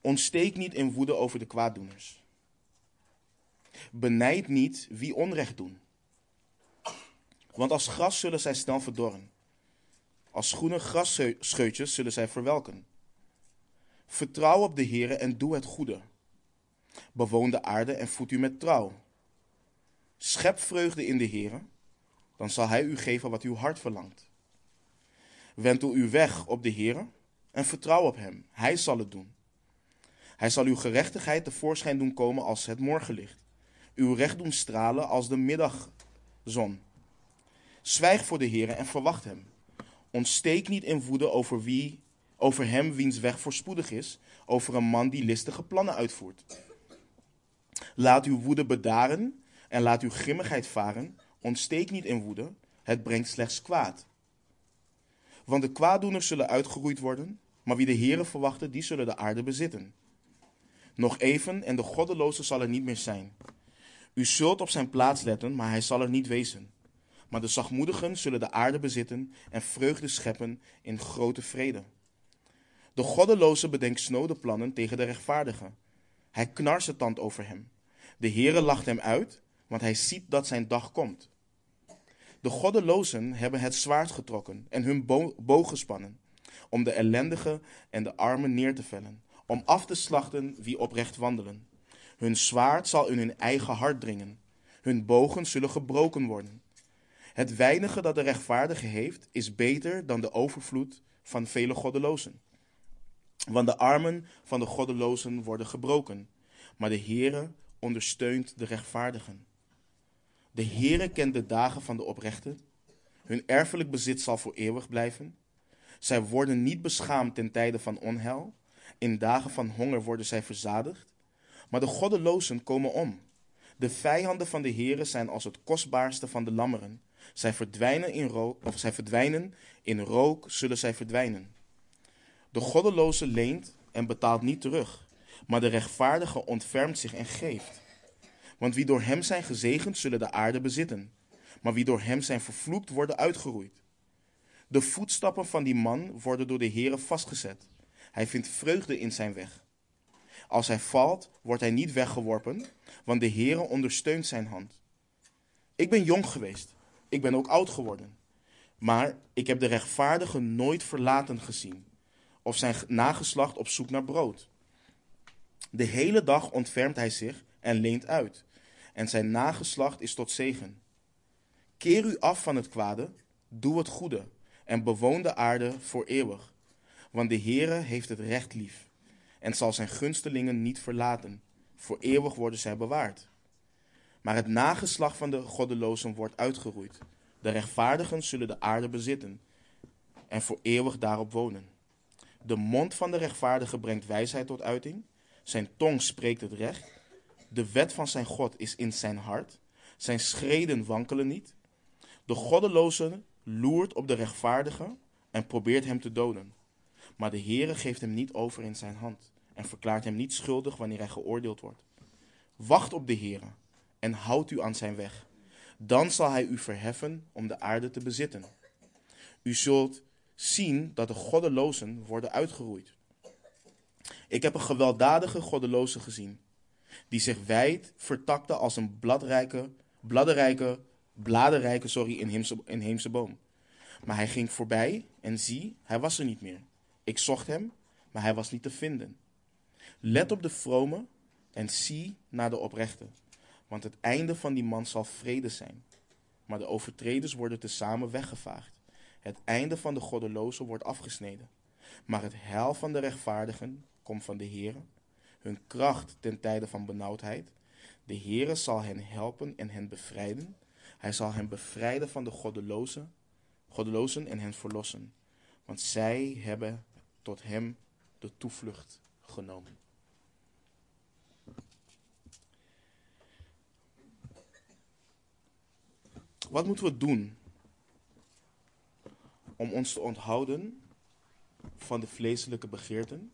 Speaker 1: Ontsteek niet in woede over de kwaaddoeners. Benijd niet wie onrecht doen. Want als gras zullen zij snel verdorren. Als groene grasscheutjes zullen zij verwelken. Vertrouw op de Heere en doe het goede. Bewoon de aarde en voed u met trouw. Schep vreugde in de Heere, dan zal Hij u geven wat uw hart verlangt. Wentel uw weg op de Heere en vertrouw op Hem. Hij zal het doen. Hij zal uw gerechtigheid tevoorschijn doen komen als het morgenlicht. Uw recht doen stralen als de middagzon. Zwijg voor de Heere en verwacht Hem. Ontsteek niet in woede over, wie, over hem wiens weg voorspoedig is, over een man die listige plannen uitvoert. Laat uw woede bedaren en laat uw grimmigheid varen. Ontsteek niet in woede, het brengt slechts kwaad. Want de kwaaddoeners zullen uitgeroeid worden, maar wie de Heeren verwachten, die zullen de aarde bezitten. Nog even en de goddeloze zal er niet meer zijn. U zult op zijn plaats letten, maar hij zal er niet wezen. Maar de zachtmoedigen zullen de aarde bezitten en vreugde scheppen in grote vrede. De goddeloze bedenkt snode plannen tegen de rechtvaardige. Hij knarst het tand over hem. De Heere lacht hem uit, want hij ziet dat zijn dag komt. De goddelozen hebben het zwaard getrokken en hun bo boog gespannen, om de ellendigen en de armen neer te vellen, om af te slachten wie oprecht wandelen. Hun zwaard zal in hun eigen hart dringen, hun bogen zullen gebroken worden. Het weinige dat de rechtvaardige heeft, is beter dan de overvloed van vele goddelozen. Want de armen van de goddelozen worden gebroken, maar de Heere ondersteunt de rechtvaardigen. De Heere kent de dagen van de oprechten. Hun erfelijk bezit zal voor eeuwig blijven. Zij worden niet beschaamd ten tijde van onheil. In dagen van honger worden zij verzadigd. Maar de goddelozen komen om. De vijanden van de Heere zijn als het kostbaarste van de lammeren. Zij verdwijnen in rook, of zij verdwijnen in rook, zullen zij verdwijnen. De goddeloze leent en betaalt niet terug, maar de rechtvaardige ontfermt zich en geeft. Want wie door hem zijn gezegend, zullen de aarde bezitten. Maar wie door hem zijn vervloekt, worden uitgeroeid. De voetstappen van die man worden door de Heere vastgezet. Hij vindt vreugde in zijn weg. Als hij valt, wordt hij niet weggeworpen, want de Heere ondersteunt zijn hand. Ik ben jong geweest, ik ben ook oud geworden. Maar ik heb de rechtvaardige nooit verlaten gezien, of zijn nageslacht op zoek naar brood. De hele dag ontfermt hij zich en leent uit, en zijn nageslacht is tot zegen. Keer u af van het kwade, doe het goede, en bewoon de aarde voor eeuwig. Want de Heere heeft het recht lief, en zal zijn gunstelingen niet verlaten. Voor eeuwig worden zij bewaard. Maar het nageslag van de goddelozen wordt uitgeroeid. De rechtvaardigen zullen de aarde bezitten en voor eeuwig daarop wonen. De mond van de rechtvaardige brengt wijsheid tot uiting. Zijn tong spreekt het recht. De wet van zijn God is in zijn hart. Zijn schreden wankelen niet. De goddeloze loert op de rechtvaardige en probeert hem te doden. Maar de Heere geeft hem niet over in zijn hand en verklaart hem niet schuldig wanneer hij geoordeeld wordt. Wacht op de Heere en houd u aan zijn weg. Dan zal hij u verheffen om de aarde te bezitten. U zult zien dat de goddelozen worden uitgeroeid. Ik heb een gewelddadige goddeloze gezien, die zich wijd vertakte als een bladrijke, bladderrijke, bladerrijke sorry, inheemse, inheemse boom. Maar hij ging voorbij en zie, hij was er niet meer. Ik zocht hem, maar hij was niet te vinden. Let op de vrome en zie naar de oprechte Want het einde van die man zal vrede zijn. Maar de overtreders worden tezamen weggevaagd. Het einde van de goddelozen wordt afgesneden. Maar het heil van de rechtvaardigen komt van de Heer. Hun kracht ten tijde van benauwdheid. De Heere zal hen helpen en hen bevrijden. Hij zal hen bevrijden van de goddelozen, goddelozen en hen verlossen. Want zij hebben tot hem de toevlucht genomen. Wat moeten we doen om ons te onthouden van de vleeselijke begeerten?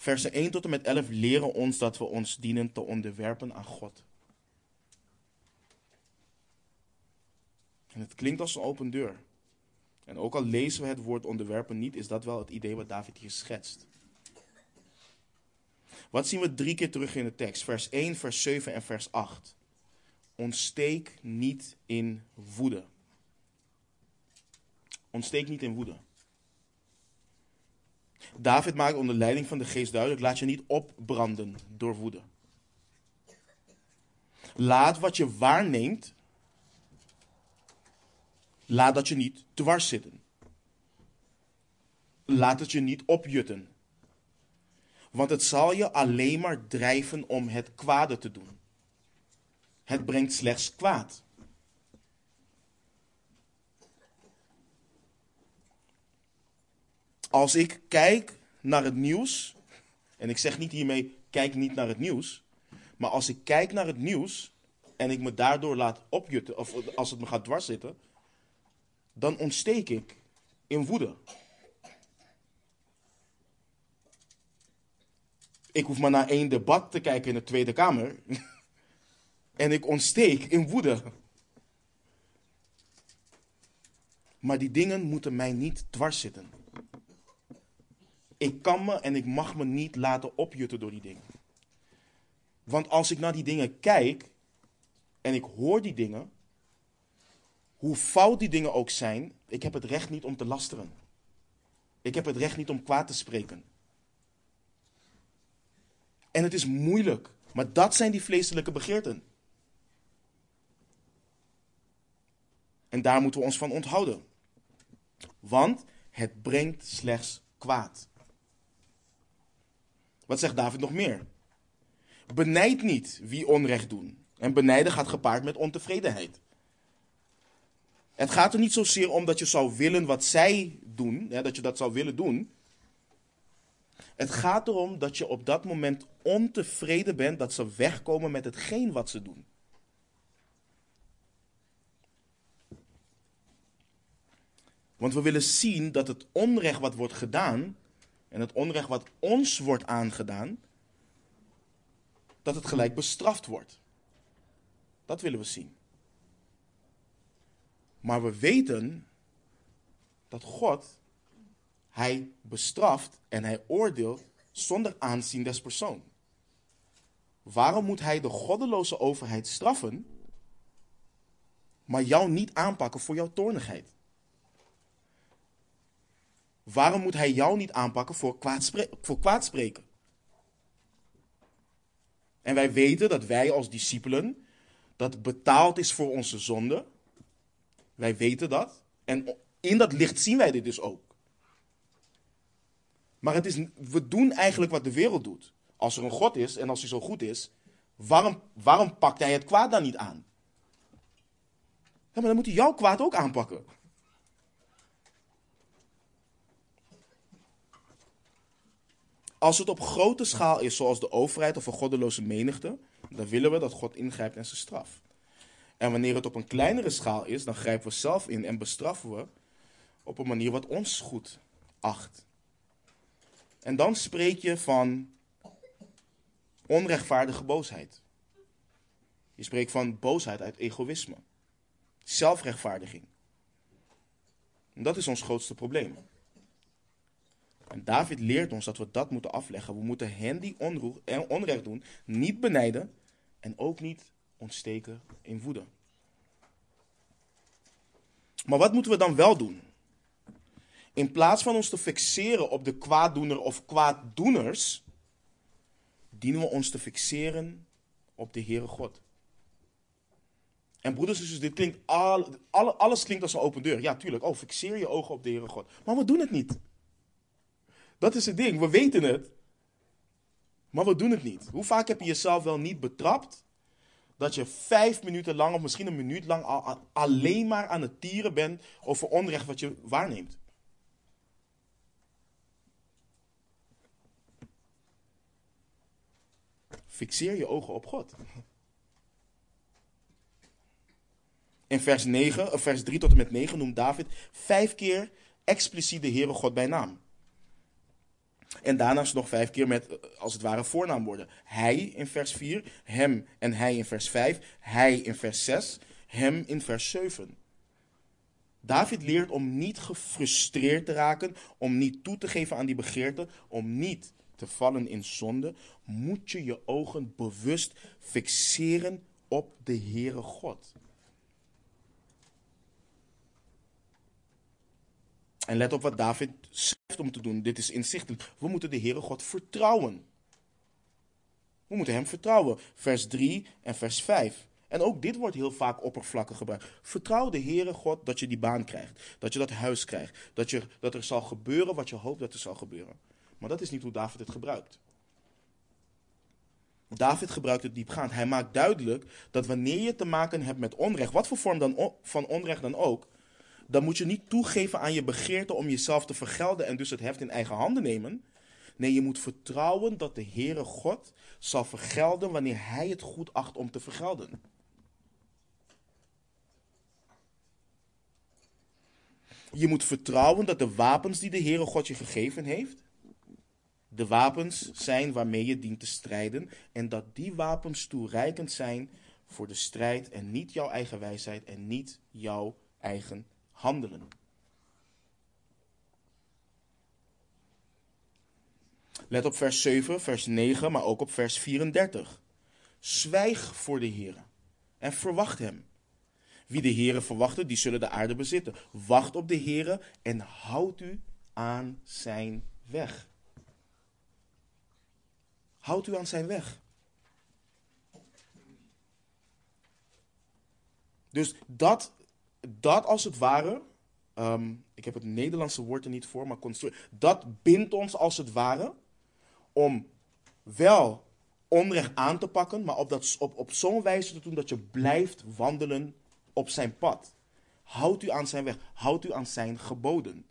Speaker 1: Versen 1 tot en met 11 leren ons dat we ons dienen te onderwerpen aan God. En het klinkt als een open deur. En ook al lezen we het woord onderwerpen niet, is dat wel het idee wat David hier schetst. Wat zien we drie keer terug in de tekst? Vers 1, vers 7 en vers 8. Ontsteek niet in woede. Ontsteek niet in woede. David maakt onder leiding van de geest duidelijk: laat je niet opbranden door woede. Laat wat je waarneemt, laat dat je niet dwars zitten. Laat het je niet opjutten. Want het zal je alleen maar drijven om het kwade te doen. Het brengt slechts kwaad. Als ik kijk naar het nieuws, en ik zeg niet hiermee kijk niet naar het nieuws, maar als ik kijk naar het nieuws en ik me daardoor laat opjutten, of als het me gaat dwarszitten, dan ontsteek ik in woede. Ik hoef maar naar één debat te kijken in de Tweede Kamer. en ik ontsteek in woede. Maar die dingen moeten mij niet dwars zitten. Ik kan me en ik mag me niet laten opjutten door die dingen. Want als ik naar die dingen kijk en ik hoor die dingen, hoe fout die dingen ook zijn, ik heb het recht niet om te lasteren. Ik heb het recht niet om kwaad te spreken. En het is moeilijk, maar dat zijn die vleeselijke begeerten. En daar moeten we ons van onthouden. Want het brengt slechts kwaad. Wat zegt David nog meer? Benijd niet wie onrecht doen. En benijden gaat gepaard met ontevredenheid. Het gaat er niet zozeer om dat je zou willen wat zij doen, hè, dat je dat zou willen doen. Het gaat erom dat je op dat moment ontevreden bent dat ze wegkomen met hetgeen wat ze doen. Want we willen zien dat het onrecht wat wordt gedaan, en het onrecht wat ons wordt aangedaan, dat het gelijk bestraft wordt. Dat willen we zien. Maar we weten dat God, Hij bestraft en Hij oordeelt zonder aanzien des persoon. Waarom moet Hij de goddeloze overheid straffen, maar jou niet aanpakken voor jouw toornigheid? Waarom moet hij jou niet aanpakken voor, voor kwaadspreken? En wij weten dat wij als discipelen, dat betaald is voor onze zonde. Wij weten dat. En in dat licht zien wij dit dus ook. Maar het is, we doen eigenlijk wat de wereld doet. Als er een God is en als hij zo goed is, waarom, waarom pakt hij het kwaad dan niet aan? Ja, maar dan moet hij jouw kwaad ook aanpakken. Als het op grote schaal is, zoals de overheid of een goddeloze menigte, dan willen we dat God ingrijpt en ze straft. En wanneer het op een kleinere schaal is, dan grijpen we zelf in en bestraffen we op een manier wat ons goed acht. En dan spreek je van onrechtvaardige boosheid. Je spreekt van boosheid uit egoïsme, zelfrechtvaardiging. Dat is ons grootste probleem. En David leert ons dat we dat moeten afleggen. We moeten hen die onrecht doen niet benijden en ook niet ontsteken in woede. Maar wat moeten we dan wel doen? In plaats van ons te fixeren op de kwaaddoener of kwaaddoeners, dienen we ons te fixeren op de Heere God. En broeders en zusters, dit klinkt al, alle, alles klinkt als een open deur. Ja, tuurlijk. Oh, fixeer je ogen op de Heere God. Maar we doen het niet. Dat is het ding. We weten het. Maar we doen het niet. Hoe vaak heb je jezelf wel niet betrapt dat je vijf minuten lang of misschien een minuut lang alleen maar aan het tieren bent over onrecht wat je waarneemt? Fixeer je ogen op God. In vers, 9, of vers 3 tot en met 9 noemt David vijf keer expliciet de Heere God bij naam. En daarnaast nog vijf keer met, eh, als het ware, voornaamwoorden. Hij in vers 4, hem en hij in vers 5, hij in vers 6, hem in vers 7. David leert om niet gefrustreerd te raken, om niet toe te geven aan die begeerte, om niet te vallen in zonde, moet je je ogen bewust fixeren op de Heere God. En let op wat David schrijft om te doen. Dit is inzichtelijk. We moeten de Heere God vertrouwen. We moeten Hem vertrouwen. Vers 3 en vers 5. En ook dit wordt heel vaak oppervlakkig gebruikt. Vertrouw de Heere God dat je die baan krijgt. Dat je dat huis krijgt. Dat, je, dat er zal gebeuren wat je hoopt dat er zal gebeuren. Maar dat is niet hoe David het gebruikt. David gebruikt het diepgaand. Hij maakt duidelijk dat wanneer je te maken hebt met onrecht, wat voor vorm dan, van onrecht dan ook, dan moet je niet toegeven aan je begeerte om jezelf te vergelden en dus het heft in eigen handen nemen. Nee, je moet vertrouwen dat de Heere God zal vergelden wanneer Hij het goed acht om te vergelden. Je moet vertrouwen dat de wapens die de Heere God je gegeven heeft, de wapens zijn waarmee je dient te strijden en dat die wapens toereikend zijn voor de strijd en niet jouw eigen wijsheid en niet jouw eigen handelen. Let op vers 7, vers 9, maar ook op vers 34. Zwijg voor de Heer en verwacht Hem. Wie de Heere verwachten, die zullen de aarde bezitten. Wacht op de Heere en houd u aan zijn weg. Houd u aan zijn weg. Dus dat dat als het ware, ehm, ik heb het Nederlandse woord er niet voor, maar dat bindt ons als het ware om wel onrecht aan te pakken, maar op, dat, op, op zo'n wijze te doen dat je blijft wandelen op zijn pad. Houd u aan zijn weg, houd u aan zijn geboden.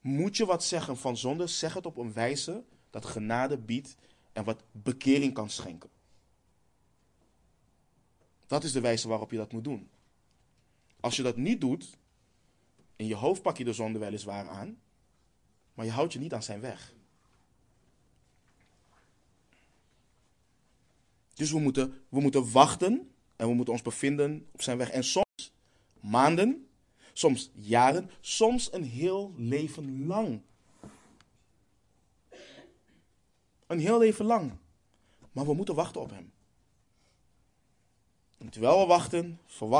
Speaker 1: Moet je wat zeggen van zonde, zeg het op een wijze dat genade biedt en wat bekering kan schenken. Dat is de wijze waarop je dat moet doen. Als je dat niet doet, in je hoofd pak je de zonde weliswaar aan, maar je houdt je niet aan zijn weg. Dus we moeten, we moeten wachten en we moeten ons bevinden op zijn weg. En soms maanden, soms jaren, soms een heel leven lang. Een heel leven lang. Maar we moeten wachten op hem. En terwijl we wachten,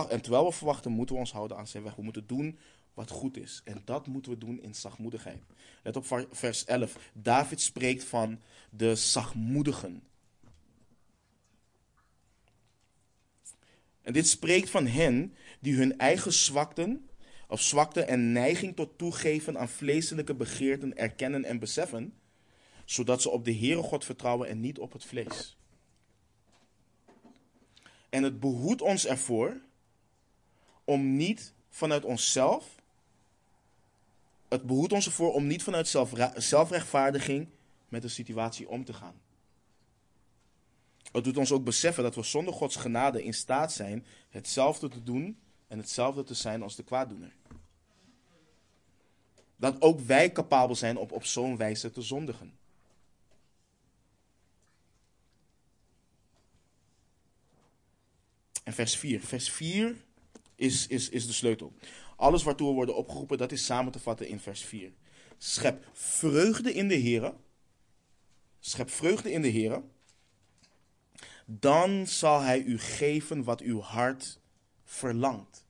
Speaker 1: en terwijl we verwachten, moeten we ons houden aan zijn weg. We moeten doen wat goed is. En dat moeten we doen in zachtmoedigheid. Let op vers 11. David spreekt van de zachtmoedigen. En dit spreekt van hen die hun eigen zwakten of zwakte en neiging tot toegeven aan vleeselijke begeerten erkennen en beseffen, zodat ze op de Heere God vertrouwen en niet op het vlees. En het behoedt ons ervoor om niet vanuit onszelf. Het behoedt ons ervoor om niet vanuit zelfrechtvaardiging met de situatie om te gaan. Het doet ons ook beseffen dat we zonder Gods genade in staat zijn hetzelfde te doen en hetzelfde te zijn als de kwaaddoener. Dat ook wij capabel zijn om op zo'n wijze te zondigen. En vers 4. Vers 4 is, is, is de sleutel. Alles waartoe we worden opgeroepen, dat is samen te vatten in vers 4. Schep vreugde in de Heer. Schep vreugde in de Heer. Dan zal Hij u geven wat uw hart verlangt.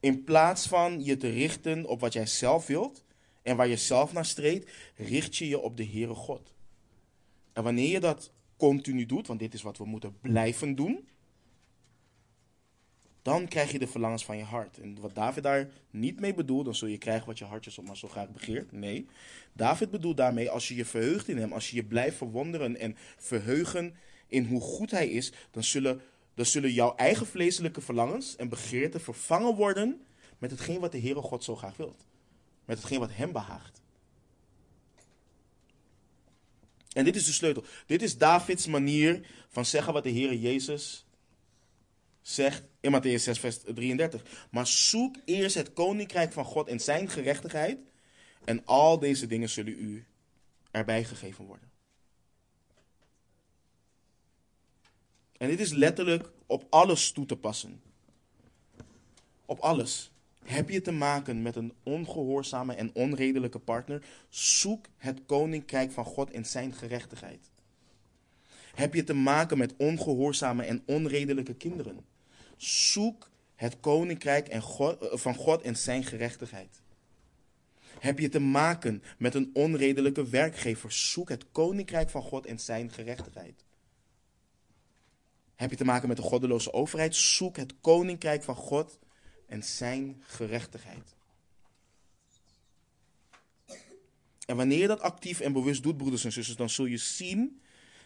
Speaker 1: In plaats van je te richten op wat jij zelf wilt en waar je zelf naar streeft, richt je je op de Heere God. En wanneer je dat continu doet, want dit is wat we moeten blijven doen, dan krijg je de verlangens van je hart. En wat David daar niet mee bedoelt, dan zul je krijgen wat je hartjes op maar zo graag begeert. Nee, David bedoelt daarmee, als je je verheugt in hem, als je je blijft verwonderen en verheugen in hoe goed hij is, dan zullen, dan zullen jouw eigen vleeselijke verlangens en begeerten vervangen worden met hetgeen wat de Heere God zo graag wilt. Met hetgeen wat hem behaagt. En dit is de sleutel. Dit is Davids manier van zeggen wat de Heere Jezus zegt in Matthäus 6, vers 33. Maar zoek eerst het koninkrijk van God en zijn gerechtigheid. En al deze dingen zullen u erbij gegeven worden. En dit is letterlijk op alles toe te passen. Op alles. Heb je te maken met een ongehoorzame en onredelijke partner? Zoek het koninkrijk van God en zijn gerechtigheid. Heb je te maken met ongehoorzame en onredelijke kinderen? Zoek het koninkrijk en eh, van God en zijn gerechtigheid. Heb je te maken met een onredelijke werkgever? Zoek het koninkrijk van God en zijn gerechtigheid. Heb je te maken met een goddeloze overheid? Zoek het koninkrijk van God en zijn gerechtigheid. En wanneer je dat actief en bewust doet, broeders en zusters, dan zul je zien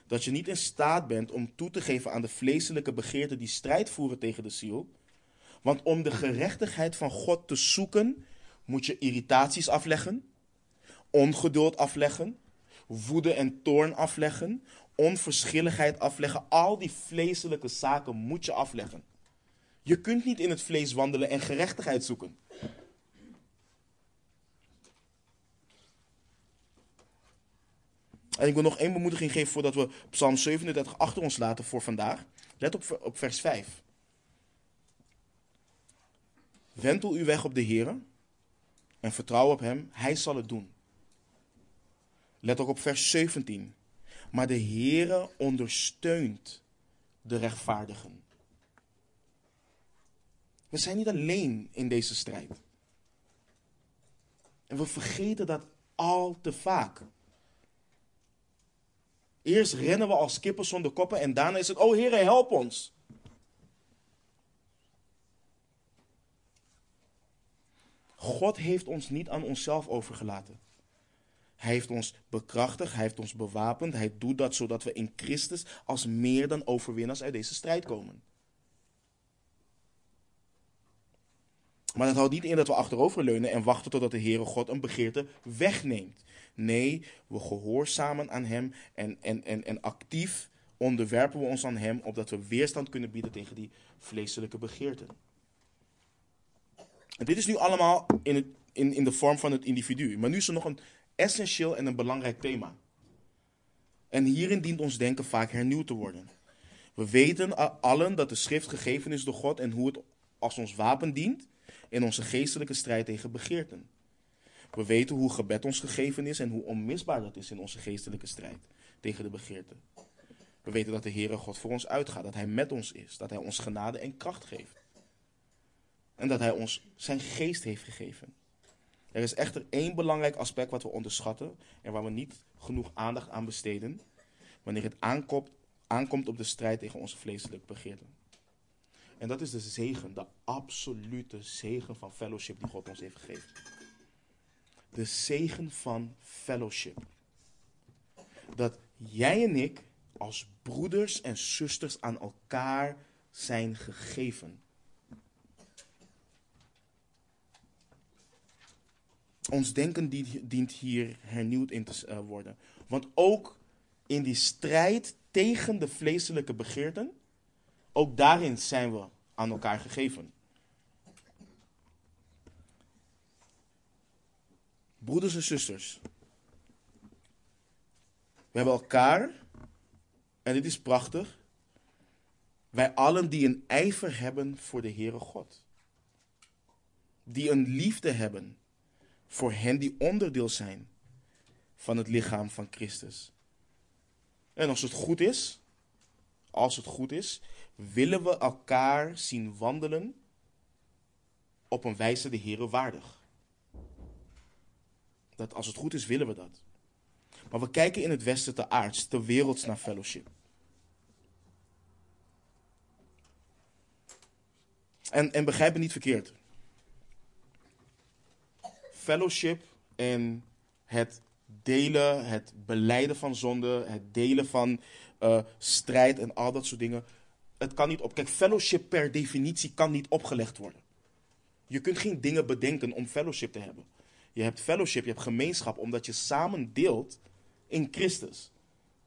Speaker 1: dat je niet in staat bent om toe te geven aan de vleeselijke begeerten die strijd voeren tegen de ziel. Want om de gerechtigheid van God te zoeken, moet je irritaties afleggen, ongeduld afleggen, woede en toorn afleggen, onverschilligheid afleggen. Al die vleeselijke zaken moet je afleggen. Je kunt niet in het vlees wandelen en gerechtigheid zoeken. En ik wil nog één bemoediging geven voordat we Psalm 37 achter ons laten voor vandaag. Let op, op vers 5. Wentel uw weg op de Heer en vertrouw op Hem, Hij zal het doen. Let ook op vers 17. Maar de Heere ondersteunt de rechtvaardigen. We zijn niet alleen in deze strijd. En we vergeten dat al te vaak. Eerst rennen we als kippen zonder koppen en daarna is het, oh Heer, help ons. God heeft ons niet aan onszelf overgelaten. Hij heeft ons bekrachtigd, hij heeft ons bewapend. Hij doet dat zodat we in Christus als meer dan overwinnaars uit deze strijd komen. Maar dat houdt niet in dat we achteroverleunen en wachten totdat de Heere God een begeerte wegneemt. Nee, we gehoorzamen aan Hem en, en, en, en actief onderwerpen we ons aan Hem, opdat we weerstand kunnen bieden tegen die vleeselijke begeerten. En dit is nu allemaal in, het, in, in de vorm van het individu. Maar nu is er nog een essentieel en een belangrijk thema. En hierin dient ons denken vaak hernieuwd te worden. We weten allen dat de schrift gegeven is door God en hoe het als ons wapen dient in onze geestelijke strijd tegen begeerten. We weten hoe gebed ons gegeven is en hoe onmisbaar dat is in onze geestelijke strijd tegen de begeerten. We weten dat de Heere God voor ons uitgaat, dat Hij met ons is, dat Hij ons genade en kracht geeft. En dat Hij ons zijn geest heeft gegeven. Er is echter één belangrijk aspect wat we onderschatten en waar we niet genoeg aandacht aan besteden wanneer het aankomt, aankomt op de strijd tegen onze vleeselijke begeerten. En dat is de zegen, de absolute zegen van fellowship die God ons heeft gegeven. De zegen van fellowship. Dat jij en ik als broeders en zusters aan elkaar zijn gegeven. Ons denken dient hier hernieuwd in te eh, worden. Want ook in die strijd tegen de vleeselijke begeerten ook daarin zijn we aan elkaar gegeven. Broeders en zusters, we hebben elkaar, en dit is prachtig, wij allen die een ijver hebben voor de Heere God. Die een liefde hebben voor hen die onderdeel zijn van het lichaam van Christus. En als het goed is, als het goed is, willen we elkaar zien wandelen op een wijze de Heere waardig. Dat als het goed is, willen we dat. Maar we kijken in het Westen te aards, te werelds naar fellowship. En, en begrijp me niet verkeerd. Fellowship en het delen, het beleiden van zonde, het delen van uh, strijd en al dat soort dingen. Het kan niet op. Kijk, fellowship per definitie kan niet opgelegd worden. Je kunt geen dingen bedenken om fellowship te hebben. Je hebt fellowship, je hebt gemeenschap, omdat je samen deelt in Christus.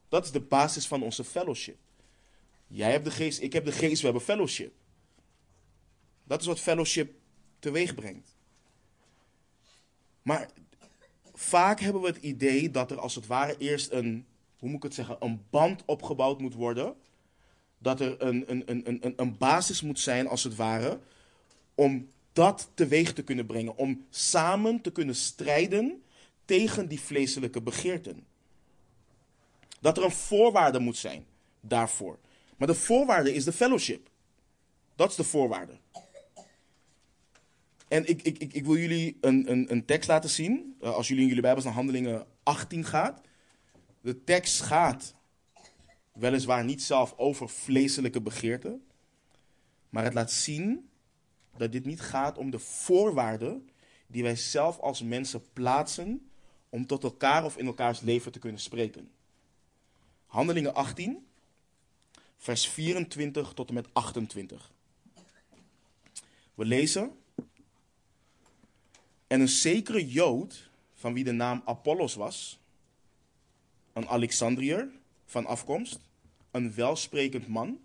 Speaker 1: Dat is de basis van onze fellowship. Jij hebt de geest, ik heb de geest, we hebben fellowship. Dat is wat fellowship teweeg brengt. Maar vaak hebben we het idee dat er als het ware eerst een, hoe moet ik het zeggen, een band opgebouwd moet worden. Dat er een, een, een, een, een basis moet zijn, als het ware, om dat teweeg te kunnen brengen. Om samen te kunnen strijden tegen die vleeselijke begeerten. Dat er een voorwaarde moet zijn daarvoor. Maar de voorwaarde is de fellowship. Dat is de voorwaarde. En ik, ik, ik, ik wil jullie een, een, een tekst laten zien. Uh, als jullie in jullie Bijbels naar Handelingen 18 gaat. De tekst gaat weliswaar niet zelf over vleeselijke begeerten. Maar het laat zien dat dit niet gaat om de voorwaarden die wij zelf als mensen plaatsen om tot elkaar of in elkaars leven te kunnen spreken. Handelingen 18, vers 24 tot en met 28. We lezen. En een zekere Jood, van wie de naam Apollos was, een Alexandriër van afkomst, een welsprekend man,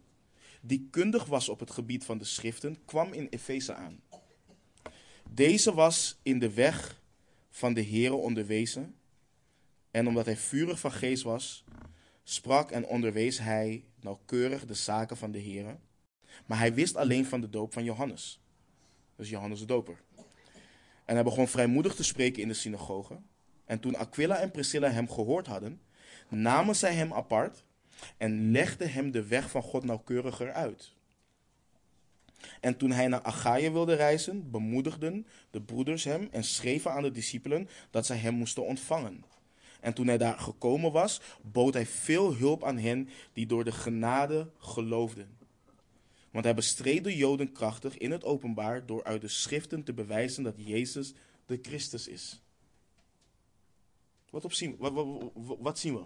Speaker 1: die kundig was op het gebied van de schriften, kwam in Efeze aan. Deze was in de weg van de Here onderwezen, en omdat hij vurig van geest was, sprak en onderwees hij nauwkeurig de zaken van de Here. Maar hij wist alleen van de doop van Johannes. Dus Johannes de Doper. En hij begon vrijmoedig te spreken in de synagoge. En toen Aquila en Priscilla hem gehoord hadden, namen zij hem apart en legden hem de weg van God nauwkeuriger uit. En toen hij naar Achaia wilde reizen, bemoedigden de broeders hem en schreven aan de discipelen dat zij hem moesten ontvangen. En toen hij daar gekomen was, bood hij veel hulp aan hen die door de genade geloofden. Want hij bestreed de Joden krachtig in het openbaar door uit de schriften te bewijzen dat Jezus de Christus is. Wat, op zien, wat, wat, wat zien we?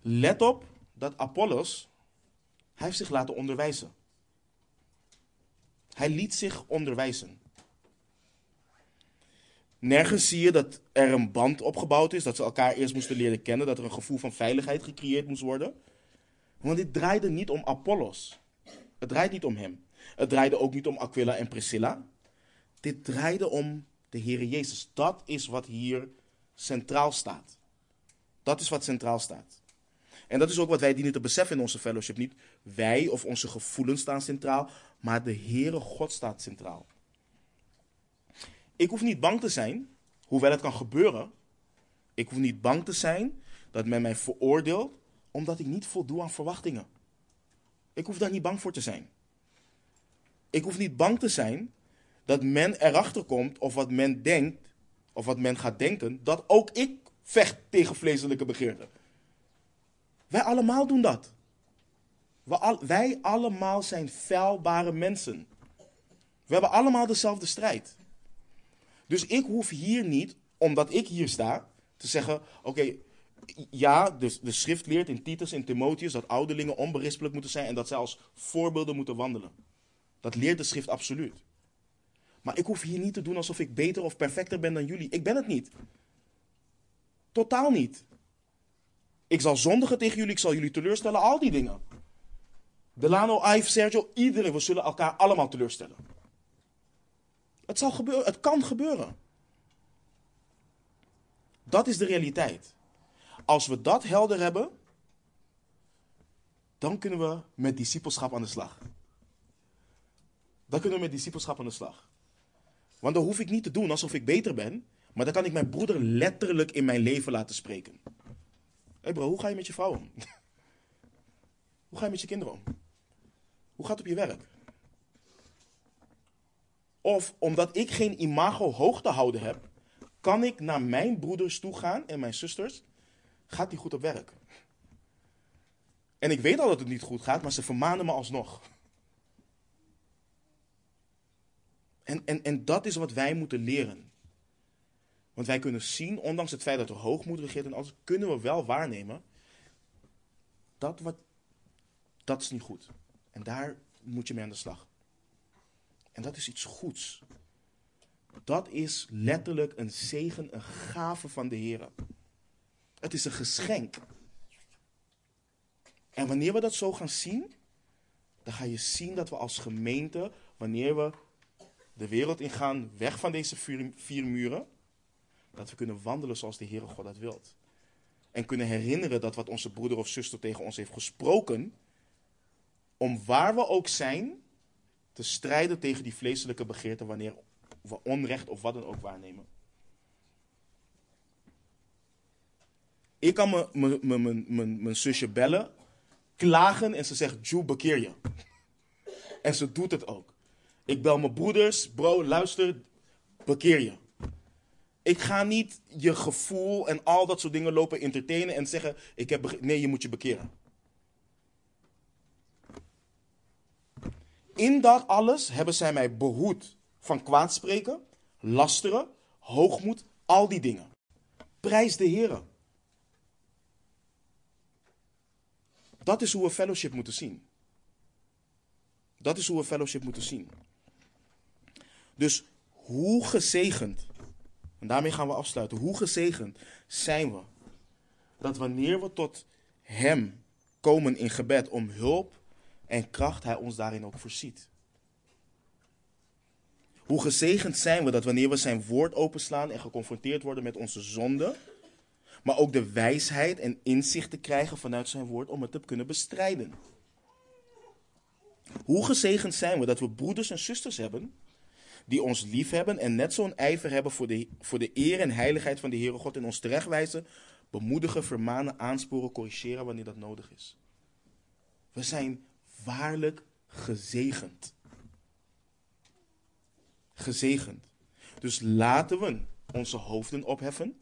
Speaker 1: Let op dat Apollos, hij heeft zich laten onderwijzen. Hij liet zich onderwijzen. Nergens zie je dat er een band opgebouwd is, dat ze elkaar eerst moesten leren kennen, dat er een gevoel van veiligheid gecreëerd moest worden. Want dit draaide niet om Apollos. Het draait niet om hem. Het draaide ook niet om Aquila en Priscilla. Dit draaide om de Heere Jezus. Dat is wat hier centraal staat. Dat is wat centraal staat. En dat is ook wat wij dienen te beseffen in onze fellowship. Niet wij of onze gevoelens staan centraal, maar de Heere God staat centraal. Ik hoef niet bang te zijn, hoewel het kan gebeuren. Ik hoef niet bang te zijn dat men mij veroordeelt omdat ik niet voldoe aan verwachtingen. Ik hoef daar niet bang voor te zijn. Ik hoef niet bang te zijn dat men erachter komt of wat men denkt, of wat men gaat denken, dat ook ik vecht tegen vleeselijke begeerten. Wij allemaal doen dat. Wij allemaal zijn vuilbare mensen. We hebben allemaal dezelfde strijd. Dus ik hoef hier niet, omdat ik hier sta, te zeggen: oké, ja, de, de schrift leert in Titus en Timotheus dat ouderlingen onberispelijk moeten zijn en dat zij als voorbeelden moeten wandelen. Dat leert de schrift absoluut. Maar ik hoef hier niet te doen alsof ik beter of perfecter ben dan jullie. Ik ben het niet. Totaal niet. Ik zal zondigen tegen jullie, ik zal jullie teleurstellen, al die dingen. Delano, Ive, Sergio, iedereen, we zullen elkaar allemaal teleurstellen. Het zal gebeuren, het kan gebeuren. Dat is de realiteit. Als we dat helder hebben, dan kunnen we met discipelschap aan de slag. Dan kunnen we met discipelschap aan de slag. Want dan hoef ik niet te doen alsof ik beter ben, maar dan kan ik mijn broeder letterlijk in mijn leven laten spreken. Hé hey bro, hoe ga je met je vrouw om? hoe ga je met je kinderen om? Hoe gaat het op je werk? Of omdat ik geen imago hoog te houden heb, kan ik naar mijn broeders toe gaan en mijn zusters? Gaat die goed op werk? En ik weet al dat het niet goed gaat, maar ze vermanen me alsnog. En, en, en dat is wat wij moeten leren. Want wij kunnen zien, ondanks het feit dat er hoogmoed regeert en alles, kunnen we wel waarnemen. Dat, wat, dat is niet goed. En daar moet je mee aan de slag. En dat is iets goeds. Dat is letterlijk een zegen, een gave van de Heer. Het is een geschenk. En wanneer we dat zo gaan zien, dan ga je zien dat we als gemeente, wanneer we de wereld ingaan, weg van deze vier, muren, dat we kunnen wandelen zoals de Heere God dat wilt. En kunnen herinneren dat wat onze broeder of zuster tegen ons heeft gesproken, om waar we ook zijn, te strijden tegen die vleeselijke begeerten wanneer we onrecht of wat dan ook waarnemen. Ik kan mijn zusje bellen, klagen en ze zegt, Joe, bekeer je. En ze doet het ook. Ik bel mijn broeders, bro, luister, bekeer je. Ik ga niet je gevoel en al dat soort dingen lopen entertainen en zeggen: ik heb Nee, je moet je bekeren. In dat alles hebben zij mij behoed van kwaadspreken, lasteren, hoogmoed, al die dingen. Prijs de Heer. Dat is hoe we fellowship moeten zien. Dat is hoe we fellowship moeten zien. Dus hoe gezegend en daarmee gaan we afsluiten. Hoe gezegend zijn we dat wanneer we tot Hem komen in gebed om hulp en kracht, Hij ons daarin ook voorziet. Hoe gezegend zijn we dat wanneer we Zijn woord openslaan en geconfronteerd worden met onze zonde, maar ook de wijsheid en inzicht te krijgen vanuit Zijn woord om het te kunnen bestrijden. Hoe gezegend zijn we dat we broeders en zusters hebben die ons lief hebben en net zo'n ijver hebben voor de, voor de eer en heiligheid van de Heere God en ons terechtwijzen, bemoedigen, vermanen, aansporen, corrigeren wanneer dat nodig is. We zijn waarlijk gezegend. Gezegend. Dus laten we onze hoofden opheffen.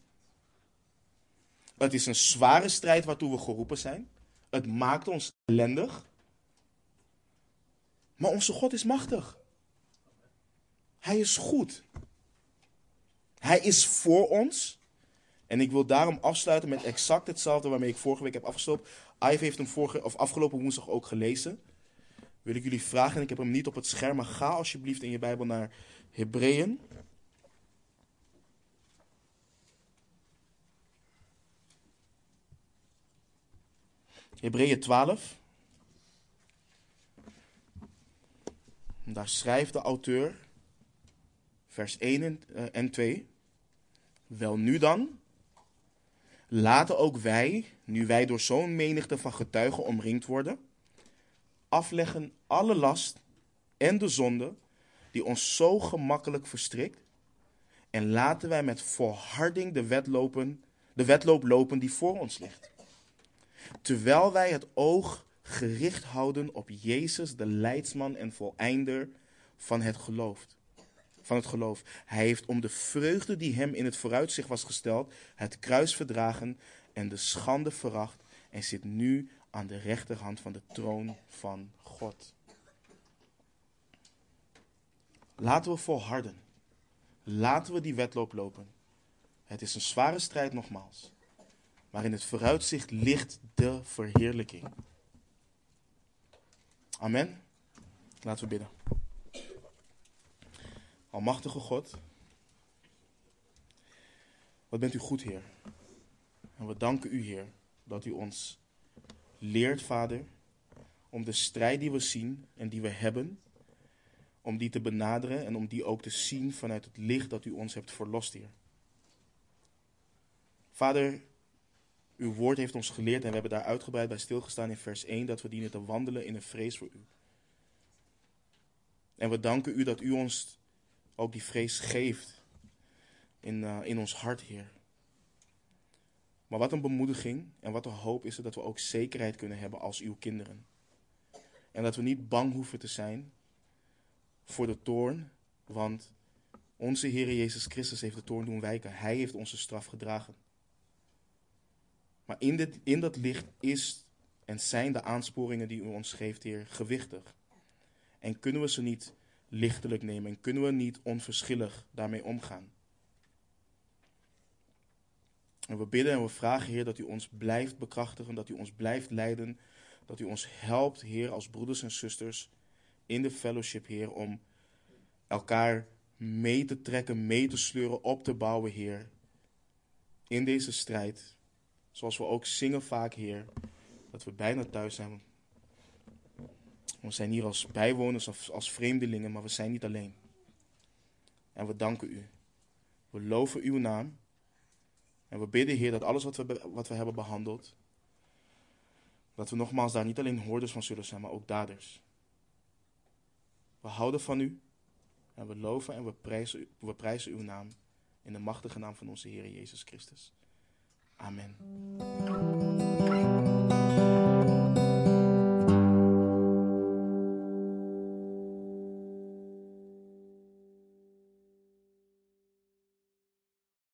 Speaker 1: Het is een zware strijd waartoe we geroepen zijn. Het maakt ons ellendig. Maar onze God is machtig. Hij is goed. Hij is voor ons. En ik wil daarom afsluiten met exact hetzelfde waarmee ik vorige week heb afgestopt. Ive heeft hem vorige, of afgelopen woensdag ook gelezen. Wil ik jullie vragen, en ik heb hem niet op het scherm, maar ga alsjeblieft in je Bijbel naar Hebreeën. Hebreeën 12. En daar schrijft de auteur vers 1 en 2. Eh, Wel nu dan, laten ook wij, nu wij door zo'n menigte van getuigen omringd worden, afleggen alle last en de zonde die ons zo gemakkelijk verstrikt, en laten wij met volharding de, wedlopen, de wedloop lopen die voor ons ligt. Terwijl wij het oog gericht houden op Jezus, de leidsman en voleinder van het geloof van het geloof. Hij heeft om de vreugde die hem in het vooruitzicht was gesteld, het kruis verdragen en de schande veracht en zit nu aan de rechterhand van de troon van God. Laten we volharden. Laten we die wedloop lopen. Het is een zware strijd nogmaals. Maar in het vooruitzicht ligt de verheerlijking. Amen. Laten we bidden. Almachtige God, wat bent u goed, Heer. En we danken u, Heer, dat u ons leert, Vader, om de strijd die we zien en die we hebben, om die te benaderen en om die ook te zien vanuit het licht dat u ons hebt verlost, Heer. Vader, uw woord heeft ons geleerd en we hebben daar uitgebreid bij stilgestaan in vers 1 dat we dienen te wandelen in een vrees voor u. En we danken u dat u ons ook die vrees geeft in, uh, in ons hart, Heer. Maar wat een bemoediging en wat een hoop is het dat we ook zekerheid kunnen hebben als uw kinderen. En dat we niet bang hoeven te zijn voor de toorn, want Onze Heer Jezus Christus heeft de toorn doen wijken. Hij heeft onze straf gedragen. Maar in, dit, in dat licht is en zijn de aansporingen die u ons geeft, Heer, gewichtig. En kunnen we ze niet lichtelijk nemen en kunnen we niet onverschillig daarmee omgaan. En we bidden en we vragen, Heer, dat u ons blijft bekrachtigen, dat u ons blijft leiden, dat u ons helpt, Heer, als broeders en zusters in de fellowship, Heer, om elkaar mee te trekken, mee te sleuren, op te bouwen, Heer, in deze strijd. Zoals we ook zingen vaak, Heer, dat we bijna thuis zijn. We zijn hier als bijwoners of als vreemdelingen, maar we zijn niet alleen. En we danken u. We loven uw naam. En we bidden, Heer, dat alles wat we, wat we hebben behandeld, dat we nogmaals daar niet alleen hoorders van zullen zijn, maar ook daders. We houden van u en we loven en we prijzen, we prijzen uw naam in de machtige naam van onze Heer Jezus Christus. Amen.